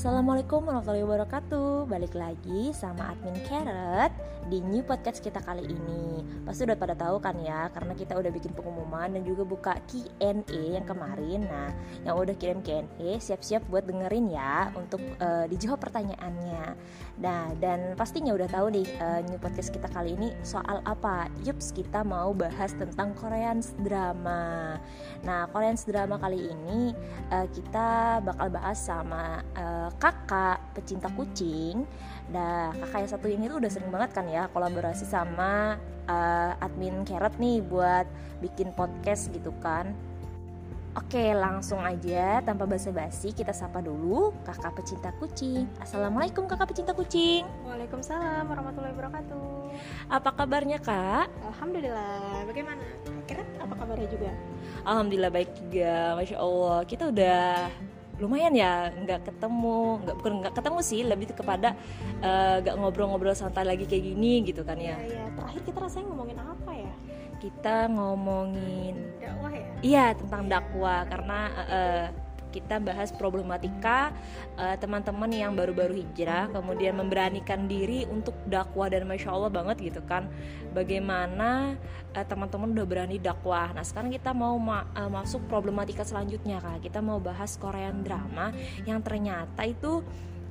Assalamualaikum warahmatullahi wabarakatuh. Balik lagi sama admin Carrot Di new podcast kita kali ini. Pasti udah pada tahu kan ya Karena kita udah bikin pengumuman Dan juga buka Q&A yang kemarin. Nah yang udah kirim Q&A Siap-siap buat dengerin ya Untuk uh, dijawab pertanyaannya Nah dan pastinya udah tahu nih uh, New podcast kita kali ini soal apa Yups kita mau bahas tentang Korean drama Nah Korean drama kali ini uh, Kita bakal bahas sama uh, kakak pecinta kucing. Nah, kakak yang satu ini tuh udah sering banget kan ya kolaborasi sama uh, admin Carrot nih buat bikin podcast gitu kan. Oke, langsung aja tanpa basa-basi kita sapa dulu kakak pecinta kucing. Assalamualaikum kakak pecinta kucing. Waalaikumsalam warahmatullahi wabarakatuh. Apa kabarnya kak? Alhamdulillah. Bagaimana? Kira apa kabarnya juga? Alhamdulillah baik juga. Masya Allah. Kita udah lumayan ya nggak ketemu nggak bukan nggak ketemu sih lebih kepada uh, nggak ngobrol-ngobrol santai lagi kayak gini gitu kan ya. Iya, terakhir kita rasanya ngomongin apa ya? Kita ngomongin dakwah ya. Iya tentang dakwah. Karena uh, kita bahas problematika uh, teman-teman yang baru-baru hijrah kemudian memberanikan diri untuk dakwah. Dan masya Allah banget gitu kan bagaimana uh, teman-teman udah berani dakwah. Nah sekarang kita mau ma uh, masuk problematika selanjutnya kak. Kita mau bahas Korean drama yang ternyata itu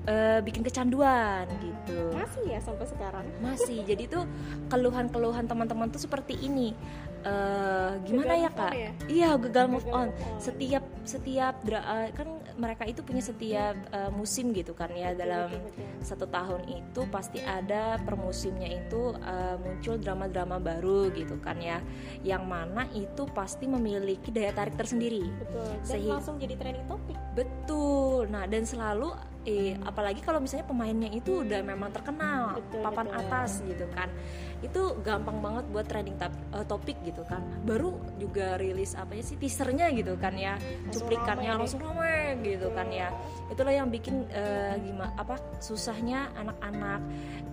uh, bikin kecanduan gitu. Masih ya sampai sekarang. Masih. Jadi tuh keluhan-keluhan teman-teman tuh seperti ini. Uh, gimana gagal ya kak? Ya? Iya gagal move on. on. Setiap setiap uh, kan mereka itu punya setiap uh, musim gitu kan ya dalam betul, betul. satu tahun itu pasti ada per musimnya itu uh, muncul drama-drama baru gitu kan ya. Yang mana itu pasti memiliki daya tarik tersendiri. Betul. Dan langsung jadi trending topik. Betul. Nah dan selalu eh apalagi kalau misalnya pemainnya itu udah memang terkenal betul, papan betul. atas gitu kan itu gampang banget buat trending uh, topik gitu kan. Baru juga rilis apa ya sih teasernya gitu kan ya. Cuplikannya langsung ramai gitu kan ya. Itulah yang bikin uh, gimana apa susahnya anak-anak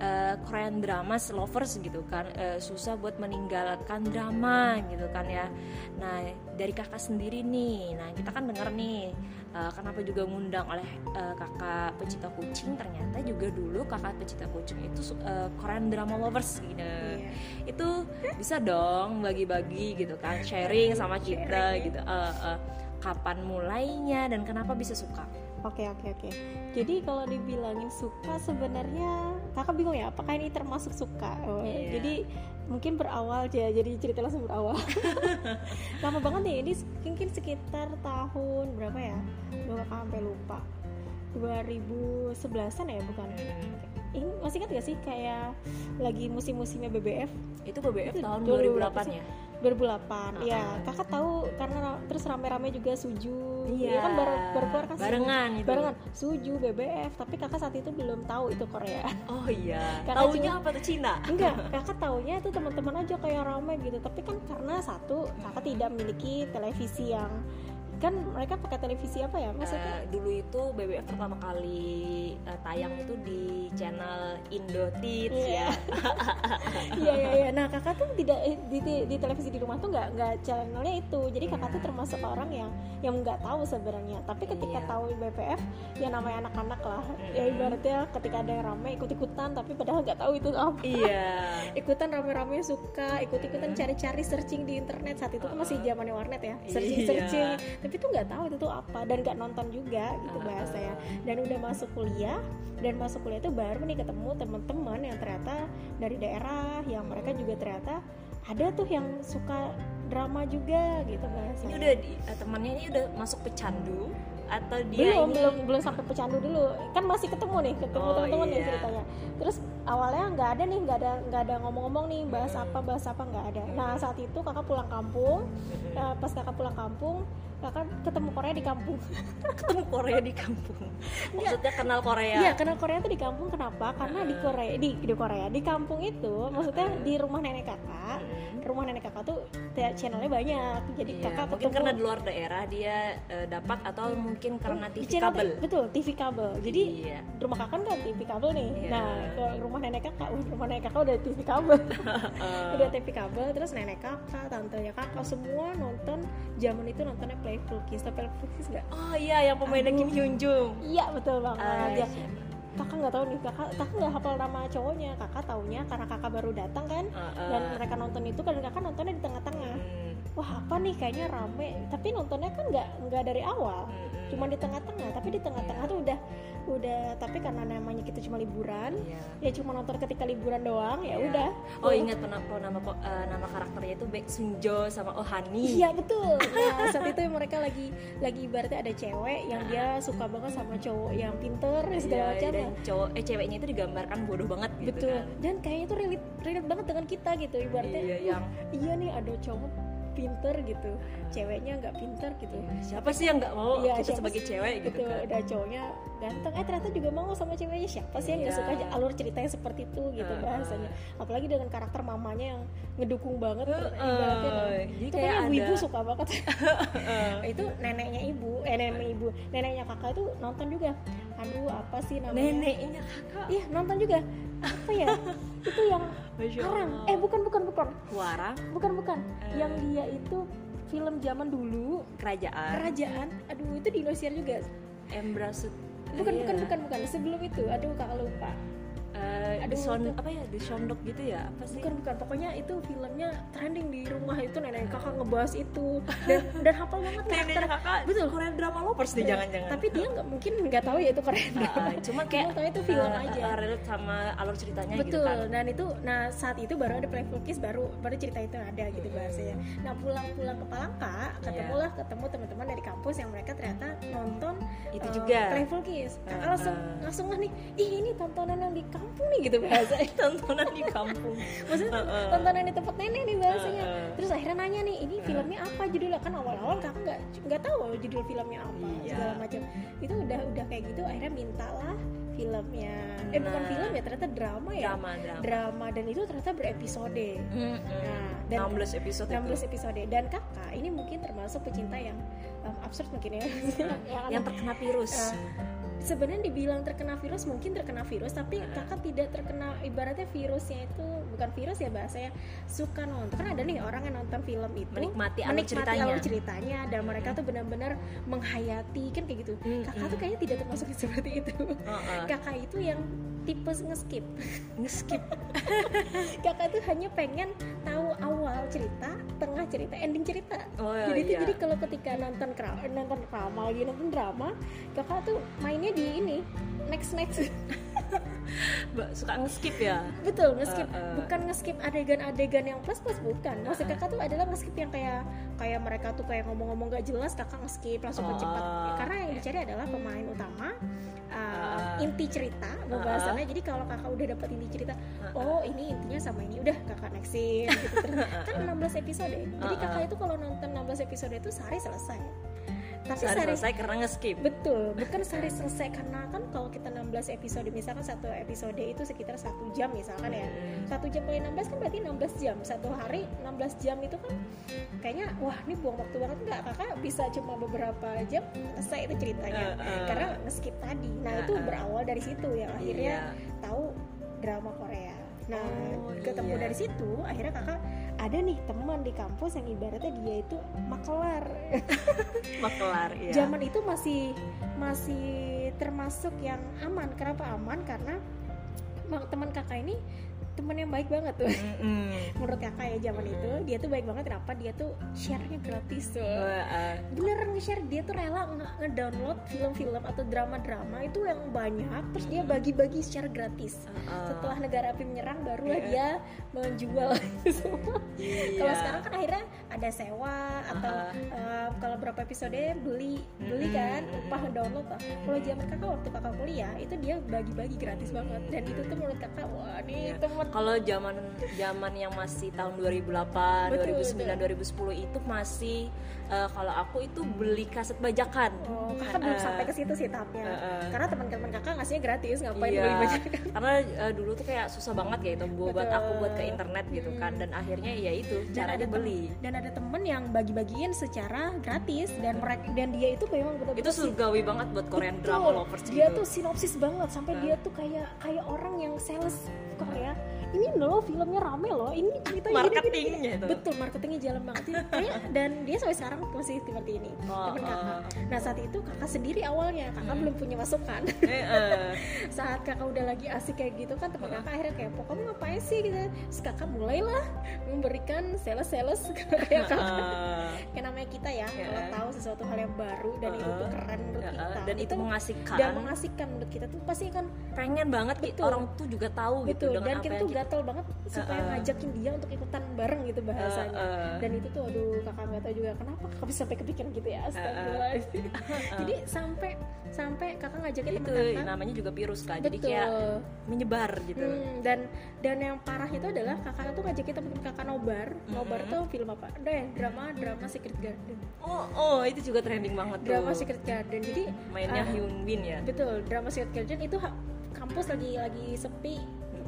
uh, Korean dramas lovers gitu kan uh, susah buat meninggalkan drama gitu kan ya. Nah dari kakak sendiri nih. Nah kita kan denger nih uh, kenapa juga ngundang oleh uh, kakak pecinta kucing. Ternyata juga dulu kakak pecinta kucing itu uh, Korean drama lovers gitu yeah. itu bisa dong bagi-bagi gitu kan sharing sama kita gitu uh, uh, kapan mulainya dan kenapa bisa suka Oke oke oke. Jadi kalau dibilangin suka sebenarnya kakak bingung ya apakah ini termasuk suka? Oh, yeah. Jadi mungkin berawal aja jadi cerita langsung berawal. Lama banget nih ini mungkin sekitar tahun berapa ya? Gue sampai lupa. 2011an ya bukan? Ini masih ingat gak sih kayak lagi musim-musimnya BBF? Itu BBF itu tahun 2008 ya? 2008 ya kakak tahu karena terus rame-rame juga suju. Iya. Ya kan baru baru keluar kan barengan suju, barengan. Suju BBF tapi kakak saat itu belum tahu itu Korea. Oh iya. Kakak taunya apa tuh? Cina? Enggak kakak taunya itu teman-teman aja kayak rame gitu. Tapi kan karena satu kakak tidak memiliki televisi yang kan mereka pakai televisi apa ya maksudnya? Uh, dulu itu BBF pertama kali uh, tayang itu di channel Indo Tits yeah. ya. Iya iya iya. Nah kakak tuh tidak di, di, di televisi di rumah tuh nggak nggak channelnya itu. Jadi kakak tuh termasuk orang yang yang nggak tahu sebenarnya. Tapi ketika yeah. tahu BBF ya namanya anak-anak lah. Mm. ya ibaratnya ketika ada yang rame ikut-ikutan. Tapi padahal nggak tahu itu apa. Iya. Ikutan rame-rame suka ikut-ikutan cari-cari searching di internet. Saat itu kan masih zamannya warnet ya. Iya tapi tuh nggak tahu itu tuh apa dan nggak nonton juga gitu uh, bahasa ya dan udah masuk kuliah dan masuk kuliah itu baru nih ketemu teman-teman yang ternyata dari daerah yang mereka juga ternyata ada tuh yang suka drama juga gitu bahasa ini udah di, uh, temannya ini udah masuk pecandu atau dia belum ini... belum belum sampai pecandu dulu. Kan masih ketemu nih ketemu oh, teman-teman iya. nih ceritanya. Terus awalnya nggak ada nih nggak ada nggak ada ngomong-ngomong nih bahas hmm. apa bahas apa nggak ada. Nah saat itu kakak pulang kampung nah, pas kakak pulang kampung kakak ketemu Korea di kampung. Ketemu Korea di kampung. Maksudnya kenal Korea? Iya kenal Korea tuh di kampung. Kenapa? Karena di Korea di di Korea di kampung itu maksudnya di rumah nenek kakak rumah nenek kakak tuh channelnya banyak. Jadi iya, kakak mungkin karena di luar daerah dia uh, dapat atau mungkin karena TV kabel. betul TV kabel. Jadi iya. rumah kakak kan TV kabel nih. Iya. nah ke rumah nenek kakak rumah nenek kakak udah TV kabel. Udah TV kabel terus nenek kakak tantenya kakak semua nonton zaman itu nontonnya Playful Kiss tau Playful Kiss nggak? Oh iya yang pemainnya. Kim Hyun Jung iya betul banget. Ah, ya siapa? kakak nggak tahu nih kakak kakak nggak hafal nama cowoknya. Kakak taunya karena kakak baru datang kan. Ah, ah. dan mereka nonton itu kan kakak nontonnya di tengah-tengah. Hmm, wah apa nih kayaknya rame tapi nontonnya kan nggak nggak dari awal hmm, hmm. cuma di tengah-tengah tapi di tengah-tengah tuh udah udah tapi karena namanya kita cuma liburan Iya. ya cuma nonton ketika liburan doang ya Iya. udah Oh ingat pernah nama eh, nama karakternya itu Baek Sunjo sama Oh Hani. Iya betul. Nah saat itu mereka lagi lagi ibaratnya ada cewek yang dia suka banget sama cowok yang pinter dan segala Iya, macam dan ya. cowok eh ceweknya itu digambarkan bodoh banget gitu Betul. kan. Dan kayaknya tuh relate, relate banget dengan kita gitu ibaratnya. Iya, yang Iya nih ada cowok pinter gitu, ceweknya nggak pinter gitu. siapa sih yang nggak mau Iya, kita sebagai sih? cewek gitu kan. ada cowoknya ganteng, eh ternyata juga mau sama ceweknya siapa sih yang nggak Iya. suka alur ceritanya seperti itu gitu Heeh. bahasanya. Apalagi dengan karakter mamanya yang ngedukung banget, Heeh. ibaratnya. Jadi itu kayak kayak ibu ada- suka banget. itu neneknya ibu eh nenek ibu neneknya kakak itu nonton juga aduh apa sih namanya Neneknya kakak. iya nonton juga apa ya itu yang Arang eh bukan bukan bukan Warang bukan bukan Eh. yang dia itu film zaman dulu kerajaan. kerajaan aduh itu di Indosiar juga Embrasut. bukan Iya. bukan bukan bukan sebelum itu aduh kakak lupa Eh, Aduh, di son itu. apa ya di sondok gitu ya apa sih? bukan bukan pokoknya itu filmnya trending di rumah itu nenek kakak ngebahas itu dan dan hafal banget karakter kakak Betul. Korean drama lovers nih jangan-jangan. tapi dia nggak mungkin nggak tahu ya itu keren Ah, ah, cuma kayak tahu itu film eh, aja. eh, relate sama alur ceritanya gitu betul kan. dan itu nah saat itu baru ada Playful Kiss baru baru cerita itu ada gitu bahasanya nah pulang-pulang ke Palangka ketemulah ketemu teman-teman dari kampus yang mereka ternyata nonton Itu eh, juga. Playful Kiss kakak Ah, langsung ah. langsung lah nih ih ini tontonan yang di kampung nih gitu bahasanya tontonan di kampung. maksudnya Ah, ah. tontonan di tempat nenek nih bahasanya Ah, ah. terus akhirnya nanya nih ini filmnya apa judulnya kan awal-awal kakak nggak nggak tahu judul filmnya apa Iya. segala macam itu udah udah kayak gitu akhirnya mintalah filmnya eh bukan Nah. film ya ternyata drama ya Drama, drama. drama dan itu ternyata berepisode Mm-mm. Nah, dan 16 episode 16 itu. episode dan kakak ini mungkin termasuk pecinta yang um, absurd mungkin ya yang, terkena virus. Eh, sebenarnya dibilang terkena virus mungkin terkena virus tapi kakak tidak terkena ibaratnya virusnya itu bukan virus ya bahasanya suka nonton. Kan ada nih orang yang nonton film itu Menikmati alur ceritanya. alur ceritanya. dan mereka tuh benar-benar menghayati kan kayak gitu. Hmm, kakak tuh kayaknya tidak termasuk seperti itu. Kakak itu yang tipe ngeskip. Nge-skip. kakak tuh hanya pengen tahu awal cerita tengah cerita ending cerita. Oh, jadi iya. jadi kalau ketika nonton nonton drama lagi nonton drama kakak tuh mainnya di ini next next. Mbak suka nge-skip ya. betul ngeskip. Uh, uh. bukan ngeskip adegan-adegan yang plus plus bukan. Maksud Uh, uh. kakak tuh adalah ngeskip yang kayak kayak mereka tuh kayak ngomong-ngomong gak jelas kakak ngeskip langsung Oh, cepat uh. karena yang dicari adalah pemain utama uh, Uh, inti cerita pembahasannya. Jadi kalau kakak udah dapat inti cerita oh ini intinya sama ini udah kakak nextin gitu. Kan 16 episode. Jadi Uh, uh. kakak itu kalau nonton 16 episode itu sehari selesai tapi Sehari sehari selesai karena nge-skip. Betul, bukan sehari selesai karena kan kalau kita 16 episode misalkan satu episode itu sekitar satu jam misalkan ya Hmm. satu jam kali 16 kan berarti 16 jam satu hari 16 jam itu kan kayaknya wah ini buang waktu banget enggak kakak bisa cuma beberapa jam selesai itu ceritanya Uh, uh. karena ngeskip tadi nah Uh, itu uh. berawal dari situ ya akhirnya Iya. tahu drama Korea nah Oh, ketemu iya. dari situ akhirnya kakak ada nih teman di kampus yang ibaratnya dia itu makelar. Makelar ya. zaman itu masih masih termasuk yang aman. Kenapa aman? Karena ma- teman kakak ini teman yang baik banget tuh Mm-mm. menurut kakak ya zaman itu dia tuh baik banget kenapa dia tuh share-nya gratis tuh Wah, ah. beneran nge-share dia tuh rela nge- nge-download film-film atau drama-drama itu yang banyak terus dia bagi-bagi secara gratis Ah. setelah negara api menyerang barulah Iya. dia menjual semua kalau Iya. sekarang kan akhirnya ada sewa atau eh, kalau berapa episode beli beli kan upah download lah kalau zaman kakak waktu kakak kuliah itu dia bagi-bagi gratis banget. Dan itu tuh menurut kakak wah nih Iya. teman Kalau zaman zaman yang masih tahun 2008, Betul, 2009, 2010 itu masih eh, kalau aku itu beli kaset bajakan. oh kakak belum Eh, sampai ke situ sih tahapnya eh, eh. karena teman-teman kakak ngasihnya gratis ngapain Iya, beli banyak karena eh, dulu tuh kayak susah banget gitu buat buat Betul. aku buat ke internet gitu kan dan akhirnya ya itu caranya tem- beli. dan ada temen yang bagi-bagiin secara gratis dan mereka dan dia itu memang benar-benar Itu surgawi banget buat Korean Betul. drama lovers dia gitu. tuh sinopsis banget sampai Hah? dia tuh kayak kayak orang yang sales Korea ini loh filmnya rame loh ini gini, marketingnya gini, itu betul marketingnya jalan banget ya dan dia sampai sekarang masih seperti ini Oh, teman kakak oh. nah saat itu kakak sendiri awalnya kakak Hmm. belum punya masukan Eh, eh. saat kakak udah lagi asik kayak gitu kan teman kakak akhirnya kayak kamu ngapain sih gitu terus kakak mulailah memberikan sales sales kayak kakak Eh, kayak namanya kita ya Ya. kalau tahu sesuatu hal yang baru dan itu tuh Uh-uh. keren menurut eh, kita dan itu mengasihkan dan mengasihkan menurut kita tuh pasti kan pengen banget Betul. orang tuh juga tahu gitu betul dan kita tuh gatel banget supaya Uh-uh. ngajakin dia untuk ikutan bareng gitu bahasanya Uh, uh. dan itu tuh aduh kakak nggak tahu juga kenapa kakak bisa sampai kepikiran gitu ya astagfirullahaladzim. Jadi sampai sampai kakak ngajakin itu kakak namanya juga virus kan jadi kayak menyebar gitu. Hmm, dan dan yang parah itu adalah kakak tuh ngajakin temen kakak nobar. Nobar Mhm. tuh film apa? Ada ya? Drama drama Secret Garden. Oh oh itu juga trending banget tuh. Drama Secret Garden. Jadi mainnya ah, Hyun Bin ya? betul. Drama Secret Garden itu kampus lagi lagi sepi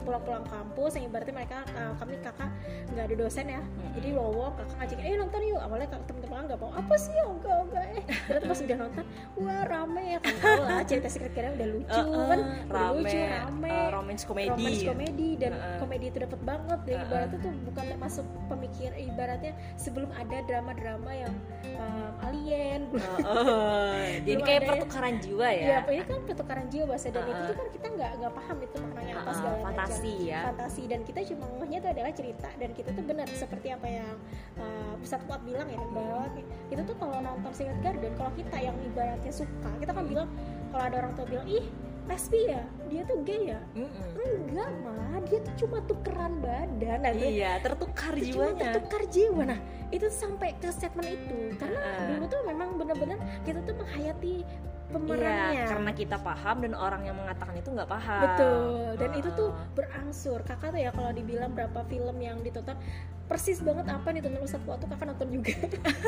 pulang-pulang kampus yang ibaratnya mereka uh, kami kakak nggak ada dosen ya. Jadi lowong kakak ngajakin eh nonton yuk. Awalnya kakak temen-temen nggak mau apa sih? Oh, enggak enggak eh ternyata pas udah nonton wah rame ya. Kan tau lah cerita Secret Garden udah lucu Eh, eh, kan? Rame, lucu rame. eh, romance komedi. Romance komedi dan Uh-uh. komedi itu dapat banget. Dan Uh-uh. ibaratnya tuh bukan termasuk pemikir ibaratnya sebelum ada drama-drama yang um, alien Oh, oh. jadi kayak ya. pertukaran jiwa ya? Ya ini kan pertukaran jiwa bahasa dan itu Uh-uh. tuh kan kita nggak nggak paham itu maknanya apa Uh-uh, segala macam fantasi ya. Fantasi. Dan kita cuma ngehnya itu adalah cerita. Dan kita tuh benar seperti apa yang uh, Ustadz Fuad bilang ya bahwa itu tuh kalau nonton Secret Garden kalau kita yang ibaratnya suka kita kan bilang kalau ada orang tua bilang ih lesbi ya? Dia tuh gay ya? Mm-mm. enggak mah dia tuh cuma tukeran badan. Nah, iya tertukar itu cuma jiwanya. tertukar jiwa. Nah itu sampai ke statement itu. Karena Uh-uh. dulu tuh memang benar-benar kita tuh menghayati Iya, pemerannya karena kita paham dan orang yang mengatakan itu nggak paham. betul dan itu tuh Ah. berangsur kakak tuh ya kalau dibilang berapa film yang ditonton persis banget apa nih tonton Ustadz Fuad tuh kakak nonton juga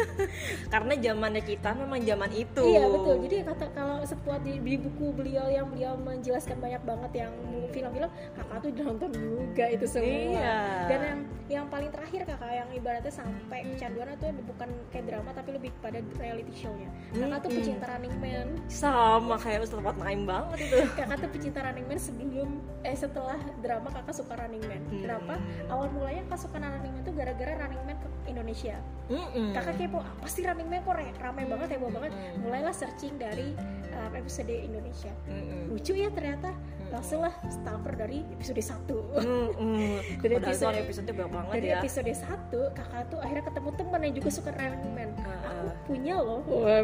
karena zamannya kita memang zaman itu. iya betul jadi kata kalau Ustadz Fuad di, di buku beliau yang beliau menjelaskan banyak banget yang film-film kakak tuh nonton juga itu semua Iya. dan yang yang paling terakhir kakak yang ibaratnya sampai kecanduan itu bukan kayak drama tapi lebih pada reality show-nya kakak tuh Mm-mm. pecinta Running Man sama kayak Ustaz Fuad Naim banget itu. kakak tuh pecinta Running Man sebelum eh setelah drama kakak suka Running Man Hmm. kenapa awal mulanya kakak suka Running Man tuh gara-gara Running Man ke Indonesia Mm-mm. kakak kepo apa sih Running Man kok ramai banget heboh banget Mm-mm. mulailah searching dari um, episode Indonesia Mm-mm. lucu ya ternyata langsung lah stalker dari episode 1 Mm-mm. Dari Padahal itu episode- episode banyak banget dari ya. episode 1 kakak tuh akhirnya ketemu teman yang juga suka Running Man Uh-uh. aku punya loh wah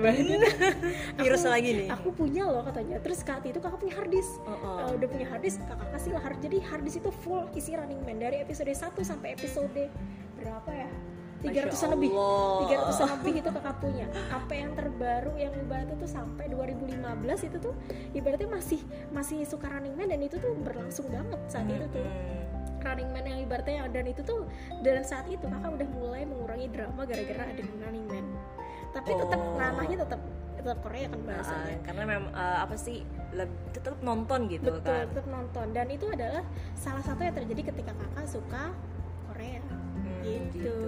Virus aku- lagi nih. aku punya loh katanya terus saat itu kakak punya harddisk Uh-uh. Uh, udah punya harddisk kakak kasih lah hard jadi harddisk itu full isi Running Man dari episode 1 sampai episode berapa ya 300-an lebih. Allah. 300-an lebih itu kakak punya sampai yang terbaru yang ibaratnya tuh sampai 2015 itu tuh ibaratnya masih masih suka Running Man dan itu tuh berlangsung banget saat itu tuh. Running Man yang ibaratnya dan itu tuh dan saat itu kakak udah mulai mengurangi drama gara-gara ada Running Man. Tapi tetap Oh. ranahnya tetap tetap Korea kan bahasanya. Ah, karena memang eh, apa sih tetap nonton gitu betul kan. tetap nonton. Dan itu adalah salah satu yang terjadi ketika kakak suka Korea. Hmm, gitu,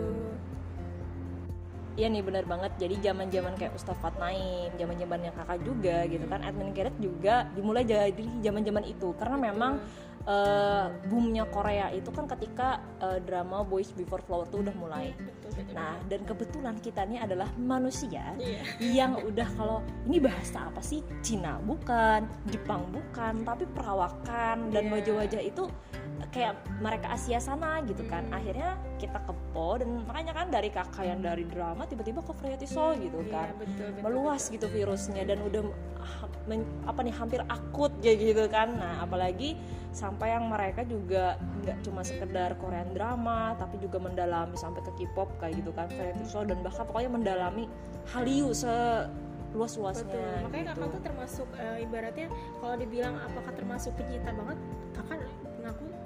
Iya nih benar banget. Jadi zaman-zaman kayak Ustaz Fat Naim, zaman-zaman yang kakak juga gitu kan. Admin Keret juga dimulai dari zaman-zaman itu karena memang eh, boomnya Korea itu kan ketika eh, drama Boys Before Flower tuh udah mulai. betul Nah dan kebetulan kita ini adalah manusia iya yang udah kalau ini bahasa apa sih Cina bukan Jepang bukan tapi perawakan dan Iya. wajah-wajah itu kayak mereka Asia sana gitu kan Hmm. akhirnya kita kepo dan makanya kan dari kakak yang dari drama tiba-tiba ke variety show gitu Iya, kan betul, betul, meluas betul. gitu virusnya dan udah men- apa nih hampir akut kayak gitu kan nah apalagi sampai yang mereka juga nggak cuma sekedar Korean drama tapi juga mendalami sampai ke K-pop kayak gitu kan variety show dan bahkan pokoknya mendalami Hallyu seluas luasnya Betul. Makanya kakak tuh termasuk eh, ibaratnya kalau dibilang apakah termasuk pencinta banget, kakak